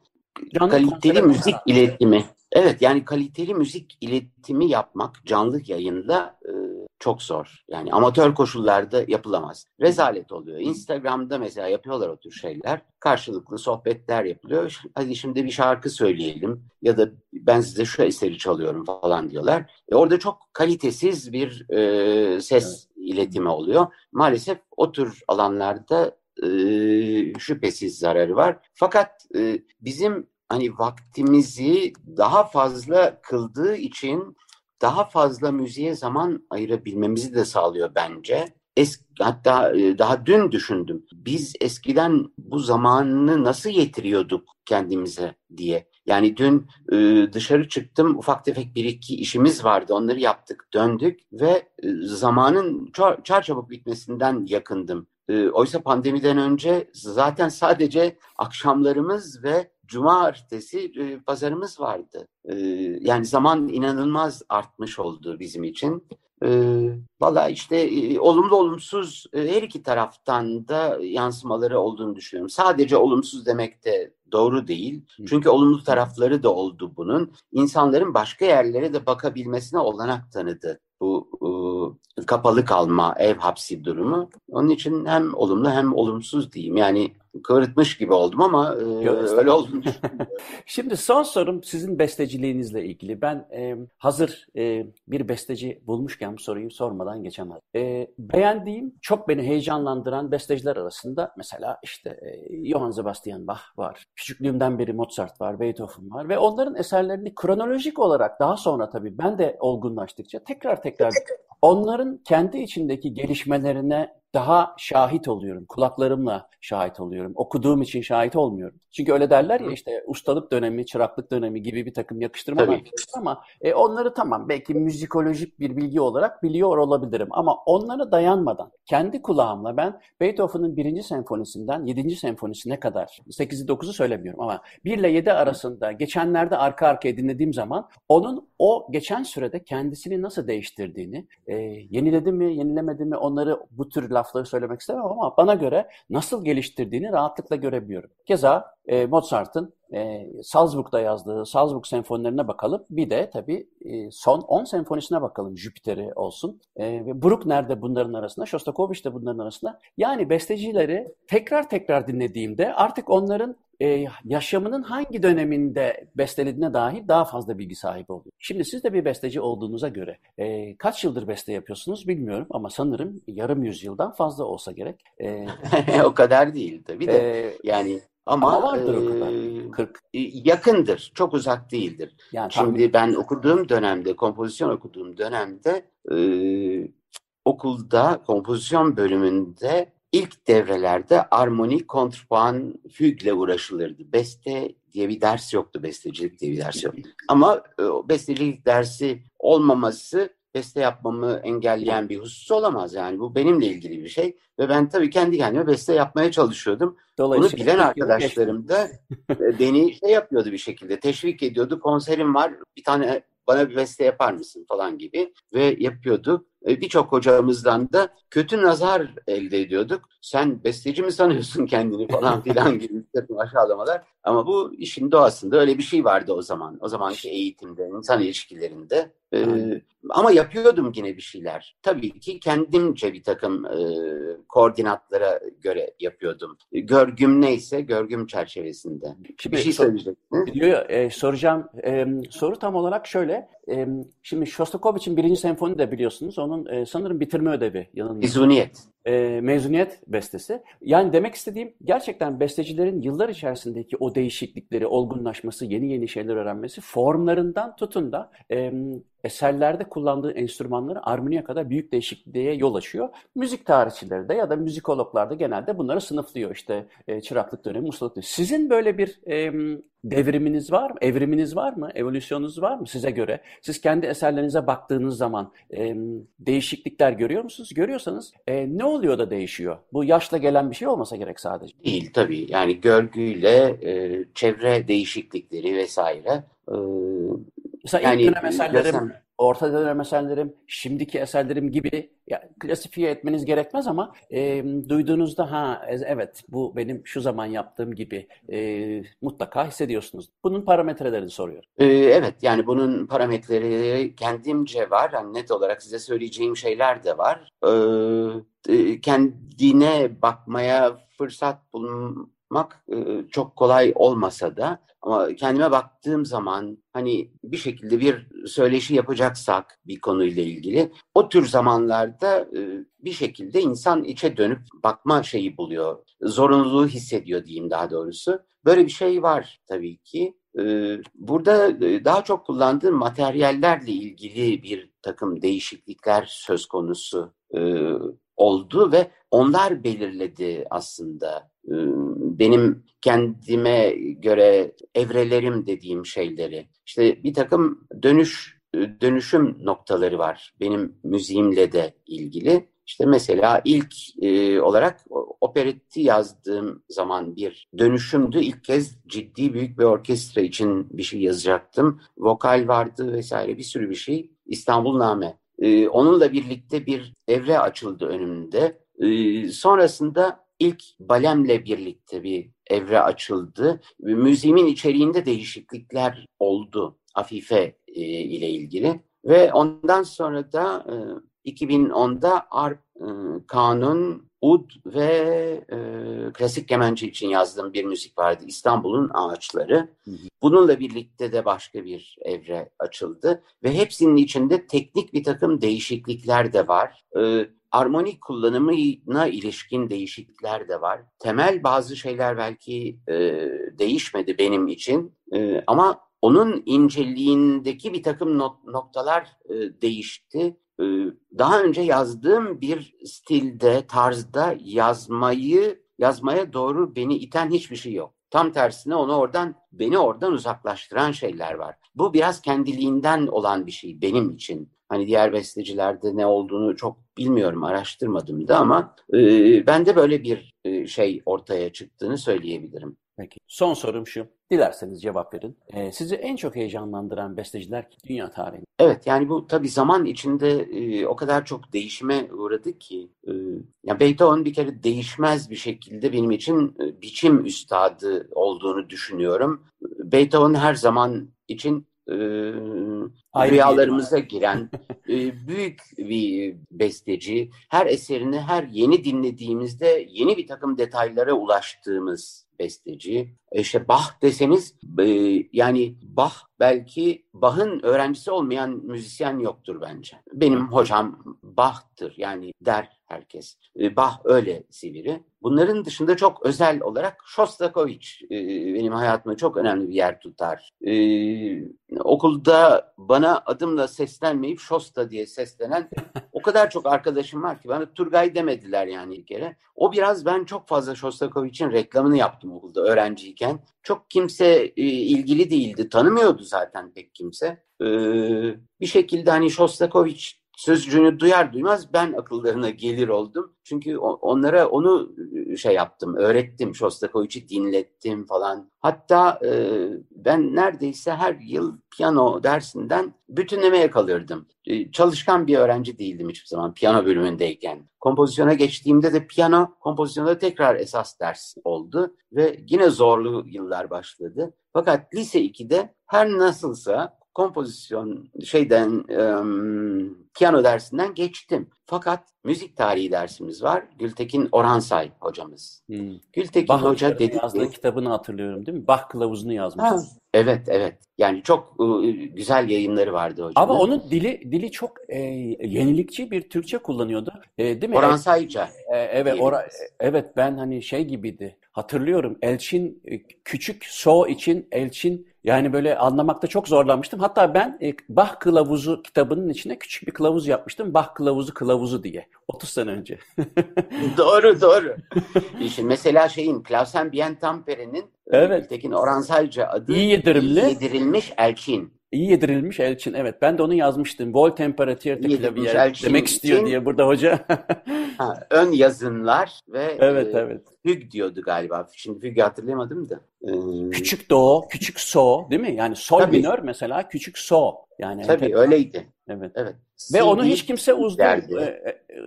Canlı kaliteli müzik iletimi. Evet yani kaliteli müzik iletimi yapmak canlı yayında e, çok zor. Yani amatör koşullarda yapılamaz. Rezalet oluyor. Instagram'da mesela yapıyorlar o tür şeyler. Karşılıklı sohbetler yapılıyor. Hadi şimdi bir şarkı söyleyelim ya da ben size şu eseri çalıyorum falan diyorlar. E orada çok kalitesiz bir e, ses evet. iletimi oluyor. Maalesef o tür alanlarda e, şüphesiz zararı var. Fakat e, bizim hani vaktimizi daha fazla kıldığı için daha fazla müziğe zaman ayırabilmemizi de sağlıyor bence. Es, hatta e, daha dün düşündüm. Biz eskiden bu zamanını nasıl yetiriyorduk kendimize diye. Yani dün e, dışarı çıktım ufak tefek bir iki işimiz vardı onları yaptık döndük ve e, zamanın çar, çarçabuk bitmesinden yakındım. Oysa pandemiden önce zaten sadece akşamlarımız ve cumartesi e, pazarımız vardı. E, yani zaman inanılmaz artmış oldu bizim için. E, Valla işte e, olumlu olumsuz e, her iki taraftan da yansımaları olduğunu düşünüyorum. Sadece olumsuz demek de doğru değil. Çünkü olumlu tarafları da oldu bunun. İnsanların başka yerlere de bakabilmesine olanak tanıdı bu kapalı kalma, ev hapsi durumu. Onun için hem olumlu hem olumsuz diyeyim. Yani kıvırtmış gibi oldum ama e, öyle olmuş. Şimdi son sorum sizin besteciliğinizle ilgili. Ben e, hazır e, bir besteci bulmuşken bu soruyu sormadan geçemez. E, beğendiğim, çok beni heyecanlandıran besteciler arasında mesela işte e, Johann Sebastian Bach var. Küçüklüğümden beri Mozart var, Beethoven var ve onların eserlerini kronolojik olarak daha sonra tabii ben de olgunlaştıkça tekrar tekrar onların kendi içindeki gelişmelerine daha şahit oluyorum. Kulaklarımla şahit oluyorum. Okuduğum için şahit olmuyorum. Çünkü öyle derler ya işte ustalık dönemi, çıraklık dönemi gibi bir takım yakıştırmalar ama e, onları tamam belki müzikolojik bir bilgi olarak biliyor olabilirim ama onlara dayanmadan kendi kulağımla ben Beethoven'ın birinci senfonisinden yedinci senfonisine kadar 8'i 9'u söylemiyorum ama 1 ile 7 arasında geçenlerde arka arkaya dinlediğim zaman onun o geçen sürede kendisini nasıl değiştirdiğini e, yeniledi mi, yenilemedi mi onları bu tür lafları söylemek istemem ama bana göre nasıl geliştirdiğini rahatlıkla görebiliyorum. Keza e, Mozart'ın e, Salzburg'da yazdığı Salzburg senfonilerine bakalım. Bir de tabii e, son 10 senfonisine bakalım. Jüpiter'i olsun. E, Bruckner de bunların arasında, Shostakovich de bunların arasında. Yani bestecileri tekrar tekrar dinlediğimde artık onların e, yaşamının hangi döneminde bestelediğine dair daha fazla bilgi sahibi oluyor. Şimdi siz de bir besteci olduğunuza göre e, kaç yıldır beste yapıyorsunuz bilmiyorum ama sanırım yarım yüzyıldan fazla olsa gerek. E, o kadar değil tabii de. E, yani ama, Ama vardır o kadar. 40. Yakındır. Çok uzak değildir. Yani, Şimdi tahmin... ben okuduğum dönemde, kompozisyon okuduğum dönemde e, okulda kompozisyon bölümünde ilk devrelerde armoni, kontrpuan, fügle uğraşılırdı. Beste diye bir ders yoktu, bestecilik diye bir ders yoktu. Ama e, bestecilik dersi olmaması beste yapmamı engelleyen bir husus olamaz yani. Bu benimle ilgili bir şey ve ben tabii kendi kendime beste yapmaya çalışıyordum. Bunu bilen arkadaşlarım da e, beni şey yapıyordu bir şekilde teşvik ediyordu. Konserim var bir tane bana bir beste yapar mısın falan gibi ve yapıyorduk. E, birçok hocamızdan da kötü nazar elde ediyorduk. Sen besteci mi sanıyorsun kendini falan filan gibi bir aşağılamalar. Ama bu işin doğasında öyle bir şey vardı o zaman. O zamanki eğitimde, insan ilişkilerinde. Ee, ama yapıyordum yine bir şeyler. Tabii ki kendimce bir takım e, koordinatlara göre yapıyordum. Görgüm neyse görgüm çerçevesinde. Şimdi, bir şey söyleyeceksin. Yo, e, soracağım. E, soru tam olarak şöyle. E, şimdi Shostakovich'in birinci senfoni de biliyorsunuz. Onun e, sanırım bitirme ödevi. Mezuniyet. E, mezuniyet bestesi. Yani demek istediğim gerçekten bestecilerin yıllar içerisindeki o değişiklikleri, olgunlaşması, yeni yeni şeyler öğrenmesi formlarından tutun da e, eserlerde kullandığı enstrümanları armoniye kadar büyük değişikliğe yol açıyor. Müzik tarihçileri de ya da müzikologlar da genelde bunları sınıflıyor. İşte e, çıraklık dönemi, ustalık dönemi. Sizin böyle bir e, devriminiz var mı? Evriminiz var mı? Evolüsyonunuz var mı size göre? Siz kendi eserlerinize baktığınız zaman e, değişiklikler görüyor musunuz? Görüyorsanız e, ne oluyor da değişiyor? Bu yaşla gelen bir şey olmasa gerek sadece. Değil tabii. Yani görgüyle e, çevre değişiklikleri vesaire e, Mesela yani, ilk dönem eserlerim, desem, orta dönem eserlerim, şimdiki eserlerim gibi ya, klasifiye etmeniz gerekmez ama e, duyduğunuzda ha evet bu benim şu zaman yaptığım gibi e, mutlaka hissediyorsunuz. Bunun parametrelerini soruyorum. Ee, evet yani bunun parametreleri kendimce var. Yani net olarak size söyleyeceğim şeyler de var. Ee, kendine bakmaya fırsat bulmak e, çok kolay olmasa da ama kendime baktığım zaman hani bir şekilde bir söyleşi yapacaksak bir konuyla ilgili o tür zamanlarda e, bir şekilde insan içe dönüp bakma şeyi buluyor. Zorunluluğu hissediyor diyeyim daha doğrusu. Böyle bir şey var tabii ki. E, burada daha çok kullandığım materyallerle ilgili bir takım değişiklikler söz konusu oldu ve onlar belirledi aslında benim kendime göre evrelerim dediğim şeyleri. İşte bir takım dönüş dönüşüm noktaları var benim müziğimle de ilgili. İşte mesela ilk e, olarak operetti yazdığım zaman bir dönüşümdü. İlk kez ciddi büyük bir orkestra için bir şey yazacaktım. Vokal vardı vesaire bir sürü bir şey. İstanbul Name. E, onunla birlikte bir evre açıldı önümde. E, sonrasında ilk balemle birlikte bir evre açıldı. Müziğimin içeriğinde değişiklikler oldu Afife e, ile ilgili. Ve ondan sonra da e, 2010'da Arp, e, Kanun, Ud ve e, klasik kemençe için yazdığım bir müzik vardı. İstanbul'un Ağaçları. Bununla birlikte de başka bir evre açıldı. Ve hepsinin içinde teknik bir takım değişiklikler de var. E, armonik kullanımına ilişkin değişiklikler de var. Temel bazı şeyler belki e, değişmedi benim için e, ama onun inceliğindeki bir takım not, noktalar e, değişti. E, daha önce yazdığım bir stilde, tarzda yazmayı yazmaya doğru beni iten hiçbir şey yok. Tam tersine onu oradan beni oradan uzaklaştıran şeyler var. Bu biraz kendiliğinden olan bir şey benim için. Hani diğer bestecilerde ne olduğunu çok bilmiyorum, araştırmadım da ama e, bende böyle bir e, şey ortaya çıktığını söyleyebilirim. Peki. Son sorum şu. Dilerseniz cevap verin. Ee, sizi en çok heyecanlandıran besteciler dünya tarihinde? Evet yani bu tabii zaman içinde e, o kadar çok değişime uğradı ki. E, ya Beethoven bir kere değişmez bir şekilde benim için e, biçim üstadı olduğunu düşünüyorum. Beethoven her zaman için e, rüyalarımıza giren e, büyük bir besteci. Her eserini her yeni dinlediğimizde yeni bir takım detaylara ulaştığımız besteci. E, işte Bach deseniz e, yani Bach belki Bach'ın öğrencisi olmayan müzisyen yoktur bence. Benim hocam Bach'tır yani der herkes. E, Bach öyle sivri. Bunların dışında çok özel olarak Shostakovich benim hayatımda çok önemli bir yer tutar. Okulda bana adımla seslenmeyip Shosta diye seslenen o kadar çok arkadaşım var ki bana Turgay demediler yani bir kere. O biraz ben çok fazla Shostakovich'in reklamını yaptım okulda öğrenciyken. Çok kimse e, ilgili değildi, tanımıyordu zaten pek kimse. E, bir şekilde hani Shostakovich sözcüğünü duyar duymaz ben akıllarına gelir oldum. Çünkü onlara onu şey yaptım, öğrettim. Shostakovich'i dinlettim falan. Hatta e, ben neredeyse her yıl piyano dersinden bütünlemeye kalırdım. E, çalışkan bir öğrenci değildim hiçbir zaman piyano bölümündeyken. Kompozisyona geçtiğimde de piyano kompozisyonda tekrar esas ders oldu ve yine zorlu yıllar başladı. Fakat lise 2'de her nasılsa kompozisyon şeyden um, piyano dersinden geçtim. Fakat müzik tarihi dersimiz var. Gültekin Oransay hocamız. Hmm. Gültekin Bach Hoca dedi yazdığı ki, kitabını hatırlıyorum değil mi? Bach kılavuzunu yazmış. Ha, evet evet. Yani çok ıı, güzel yayınları vardı hocam. Ama onun dili dili çok e, yenilikçi bir Türkçe kullanıyordu. E, değil mi? Oransayca. E, evet, ora, evet ben hani şey gibiydi. Hatırlıyorum Elçin e, küçük so için Elçin yani böyle anlamakta çok zorlanmıştım. Hatta ben e, kılavuzu kitabının içine küçük bir kılavuz yapmıştım. Bach kılavuzu kılavuzu diye. 30 sene önce. doğru doğru. Şimdi mesela şeyin Klausen Bien Tampere'nin e, evet. Tekin Oransayca adı iyi yedirimli. yedirilmiş elçin. İyi yedirilmiş elçin. Evet ben de onu yazmıştım. Vol temperature de clavier demek istiyor için, diye burada hoca. ha, ön yazınlar ve evet, e, evet. Füg diyordu galiba. Şimdi Füg'ü hatırlayamadım da. Ee... Küçük do, küçük so değil mi? Yani sol Tabii. minör mesela küçük so. Yani Tabii enter... öyleydi. Evet. evet. Ve CD onu hiç kimse uzun e,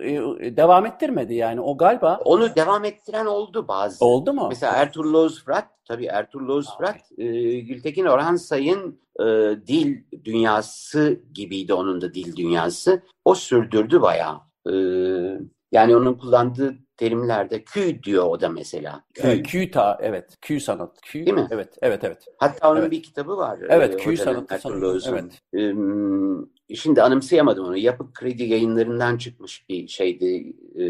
e, e, devam ettirmedi yani o galiba. Onu devam ettiren oldu bazı. Oldu mu? Mesela Ertuğrul Özfrat, tabii Ertuğrul Özfrat, e, Gültekin Orhan Say'ın e, dil dünyası gibiydi onun da dil dünyası. O sürdürdü bayağı. E, yani onun kullandığı terimlerde Q diyor o da mesela. Q, Q ta evet. Q sanat. Q, Değil mi? Evet, evet, evet. Hatta onun evet. bir kitabı var. Evet, Q sanatı. sanat. Evet. Ee, şimdi anımsayamadım onu. Yapık Kredi yayınlarından çıkmış bir şeydi, e,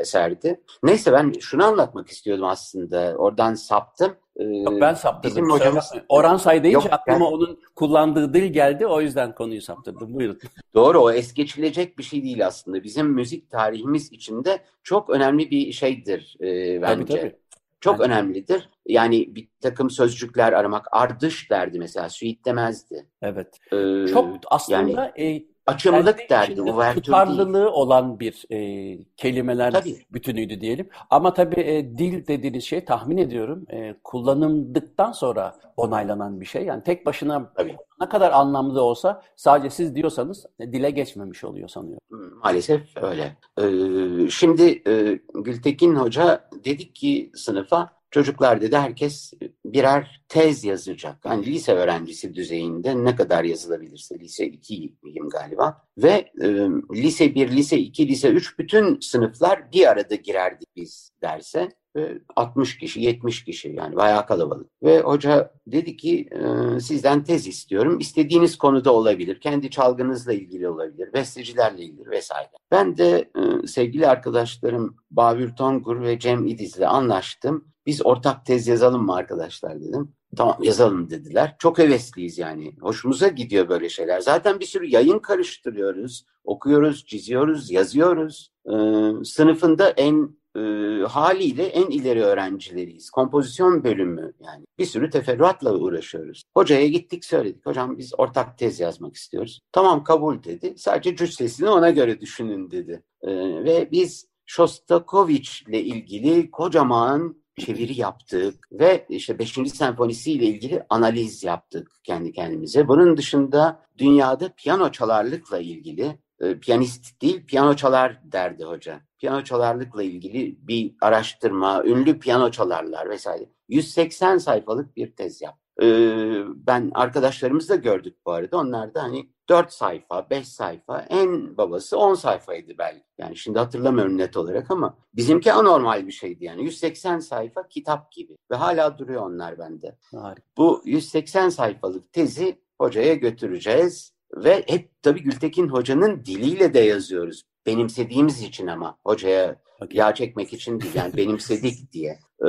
eserdi. Neyse ben şunu anlatmak istiyordum aslında. Oradan saptım. Ee, Yok, ben saptırdım. Hocamız... Orhan Say deyince Yok, aklıma ben... onun kullandığı dil geldi. O yüzden konuyu saptırdım. Buyurun. Doğru o es geçilecek bir şey değil aslında. Bizim müzik tarihimiz içinde çok önemli bir şeydir e, bence. Tabii, tabii. Çok Bence. önemlidir. Yani bir takım sözcükler aramak. Ardış derdi mesela. Suit demezdi. Evet. Ee, çok aslında yani, e, açımlık yani derdi. Tutarlılığı olan bir e, kelimeler tabii. bütünüydü diyelim. Ama tabii e, dil dediğiniz şey tahmin ediyorum e, kullanıldıktan sonra onaylanan bir şey. Yani tek başına tabii. ne kadar anlamlı olsa sadece siz diyorsanız e, dile geçmemiş oluyor sanıyorum. Hmm, maalesef öyle. Ee, şimdi e, Gültekin Hoca dedik ki sınıfa Çocuklar dedi herkes birer tez yazacak. Hani lise öğrencisi düzeyinde ne kadar yazılabilirse lise 2'yim galiba. Ve e, lise 1, lise 2, lise 3 bütün sınıflar bir arada girerdik biz derse. Ve 60 kişi, 70 kişi yani bayağı kalabalık. Ve hoca dedi ki e, sizden tez istiyorum. İstediğiniz konuda olabilir. Kendi çalgınızla ilgili olabilir. Bestecilerle ilgili vesaire. Ben de e, sevgili arkadaşlarım Babür Tongur ve Cem İdiz'le anlaştım biz ortak tez yazalım mı arkadaşlar dedim. Tamam yazalım dediler. Çok hevesliyiz yani. Hoşumuza gidiyor böyle şeyler. Zaten bir sürü yayın karıştırıyoruz. Okuyoruz, çiziyoruz, yazıyoruz. Ee, sınıfında en e, haliyle en ileri öğrencileriyiz. Kompozisyon bölümü yani. Bir sürü teferruatla uğraşıyoruz. Hocaya gittik söyledik. Hocam biz ortak tez yazmak istiyoruz. Tamam kabul dedi. Sadece cüssesini ona göre düşünün dedi. Ee, ve biz Shostakovich ile ilgili kocaman çeviri yaptık ve işte 5. senfonisi ile ilgili analiz yaptık kendi kendimize. Bunun dışında dünyada piyano çalarlıkla ilgili e, piyanist değil piyano çalar derdi hoca. Piyano çalarlıkla ilgili bir araştırma, ünlü piyano çalarlar vesaire. 180 sayfalık bir tez yap. Ee, ben arkadaşlarımız da gördük bu arada. Onlar da hani 4 sayfa, 5 sayfa, en babası 10 sayfaydı belki. Yani şimdi hatırlamıyorum net olarak ama bizimki anormal bir şeydi yani. 180 sayfa kitap gibi ve hala duruyor onlar bende. Harika. Bu 180 sayfalık tezi hocaya götüreceğiz ve hep tabii Gültekin hocanın diliyle de yazıyoruz. Benimsediğimiz için ama hocaya okay. yağ çekmek için değil yani benimsedik diye. Ee,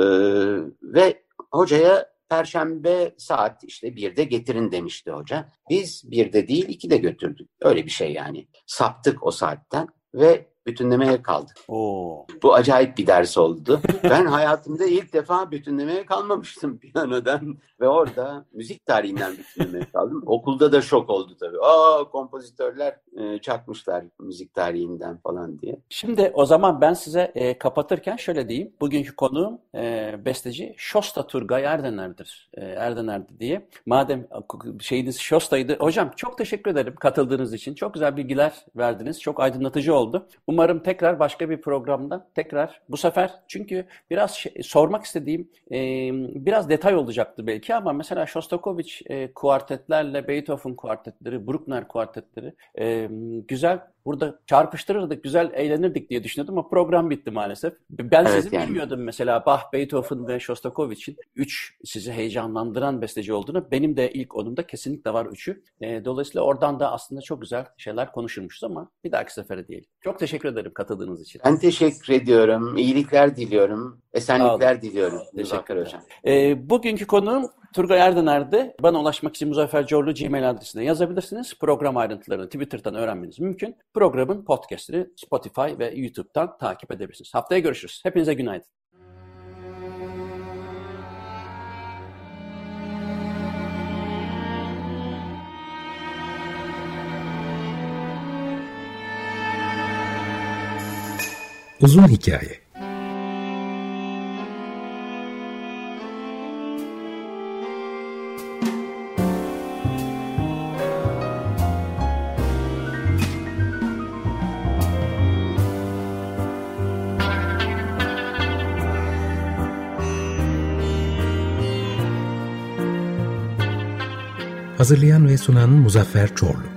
ve hocaya Perşembe saat işte birde getirin demişti hoca. Biz birde değil iki de götürdük. Öyle bir şey yani. Saptık o saatten ve bütünlemeye kaldık. Oo. Bu acayip bir ders oldu. ben hayatımda ilk defa bütünlemeye kalmamıştım piyanodan ve orada müzik tarihinden bütünlemeye kaldım. Okulda da şok oldu tabii. Aa kompozitörler e, çakmışlar müzik tarihinden falan diye. Şimdi o zaman ben size e, kapatırken şöyle diyeyim. Bugünkü konuğum e, besteci Şosta Turgay Erdener'dir. E, Erdener'di diye. Madem şeyiniz Şosta'ydı. Hocam çok teşekkür ederim katıldığınız için. Çok güzel bilgiler verdiniz. Çok aydınlatıcı oldu. Umarım tekrar başka bir programda tekrar bu sefer. Çünkü biraz şey, sormak istediğim e, biraz detay olacaktı belki ama mesela Shostakovich e, kuartetlerle Beethoven kuartetleri, Bruckner kuartetleri e, güzel burada çarpıştırırdık, güzel eğlenirdik diye düşünüyordum ama program bitti maalesef. Ben evet, sizi yani. bilmiyordum mesela Bach, Beethoven ve Shostakovich'in üç sizi heyecanlandıran besteci olduğunu. Benim de ilk onumda kesinlikle var üçü. E, dolayısıyla oradan da aslında çok güzel şeyler konuşulmuşuz ama bir dahaki sefere diyelim. Çok teşekkür ederim katıldığınız için. Ben teşekkür ediyorum. İyilikler diliyorum. Esenlikler diliyorum. Teşekkür ederim. E, bugünkü konuğum Turgay Erdener'de bana ulaşmak için Muzaffer Corlu Gmail adresine yazabilirsiniz. Program ayrıntılarını Twitter'dan öğrenmeniz mümkün. Programın podcastini Spotify ve YouTube'dan takip edebilirsiniz. Haftaya görüşürüz. Hepinize günaydın. Uzun Hikaye Hazırlayan ve sunan Muzaffer Çorlu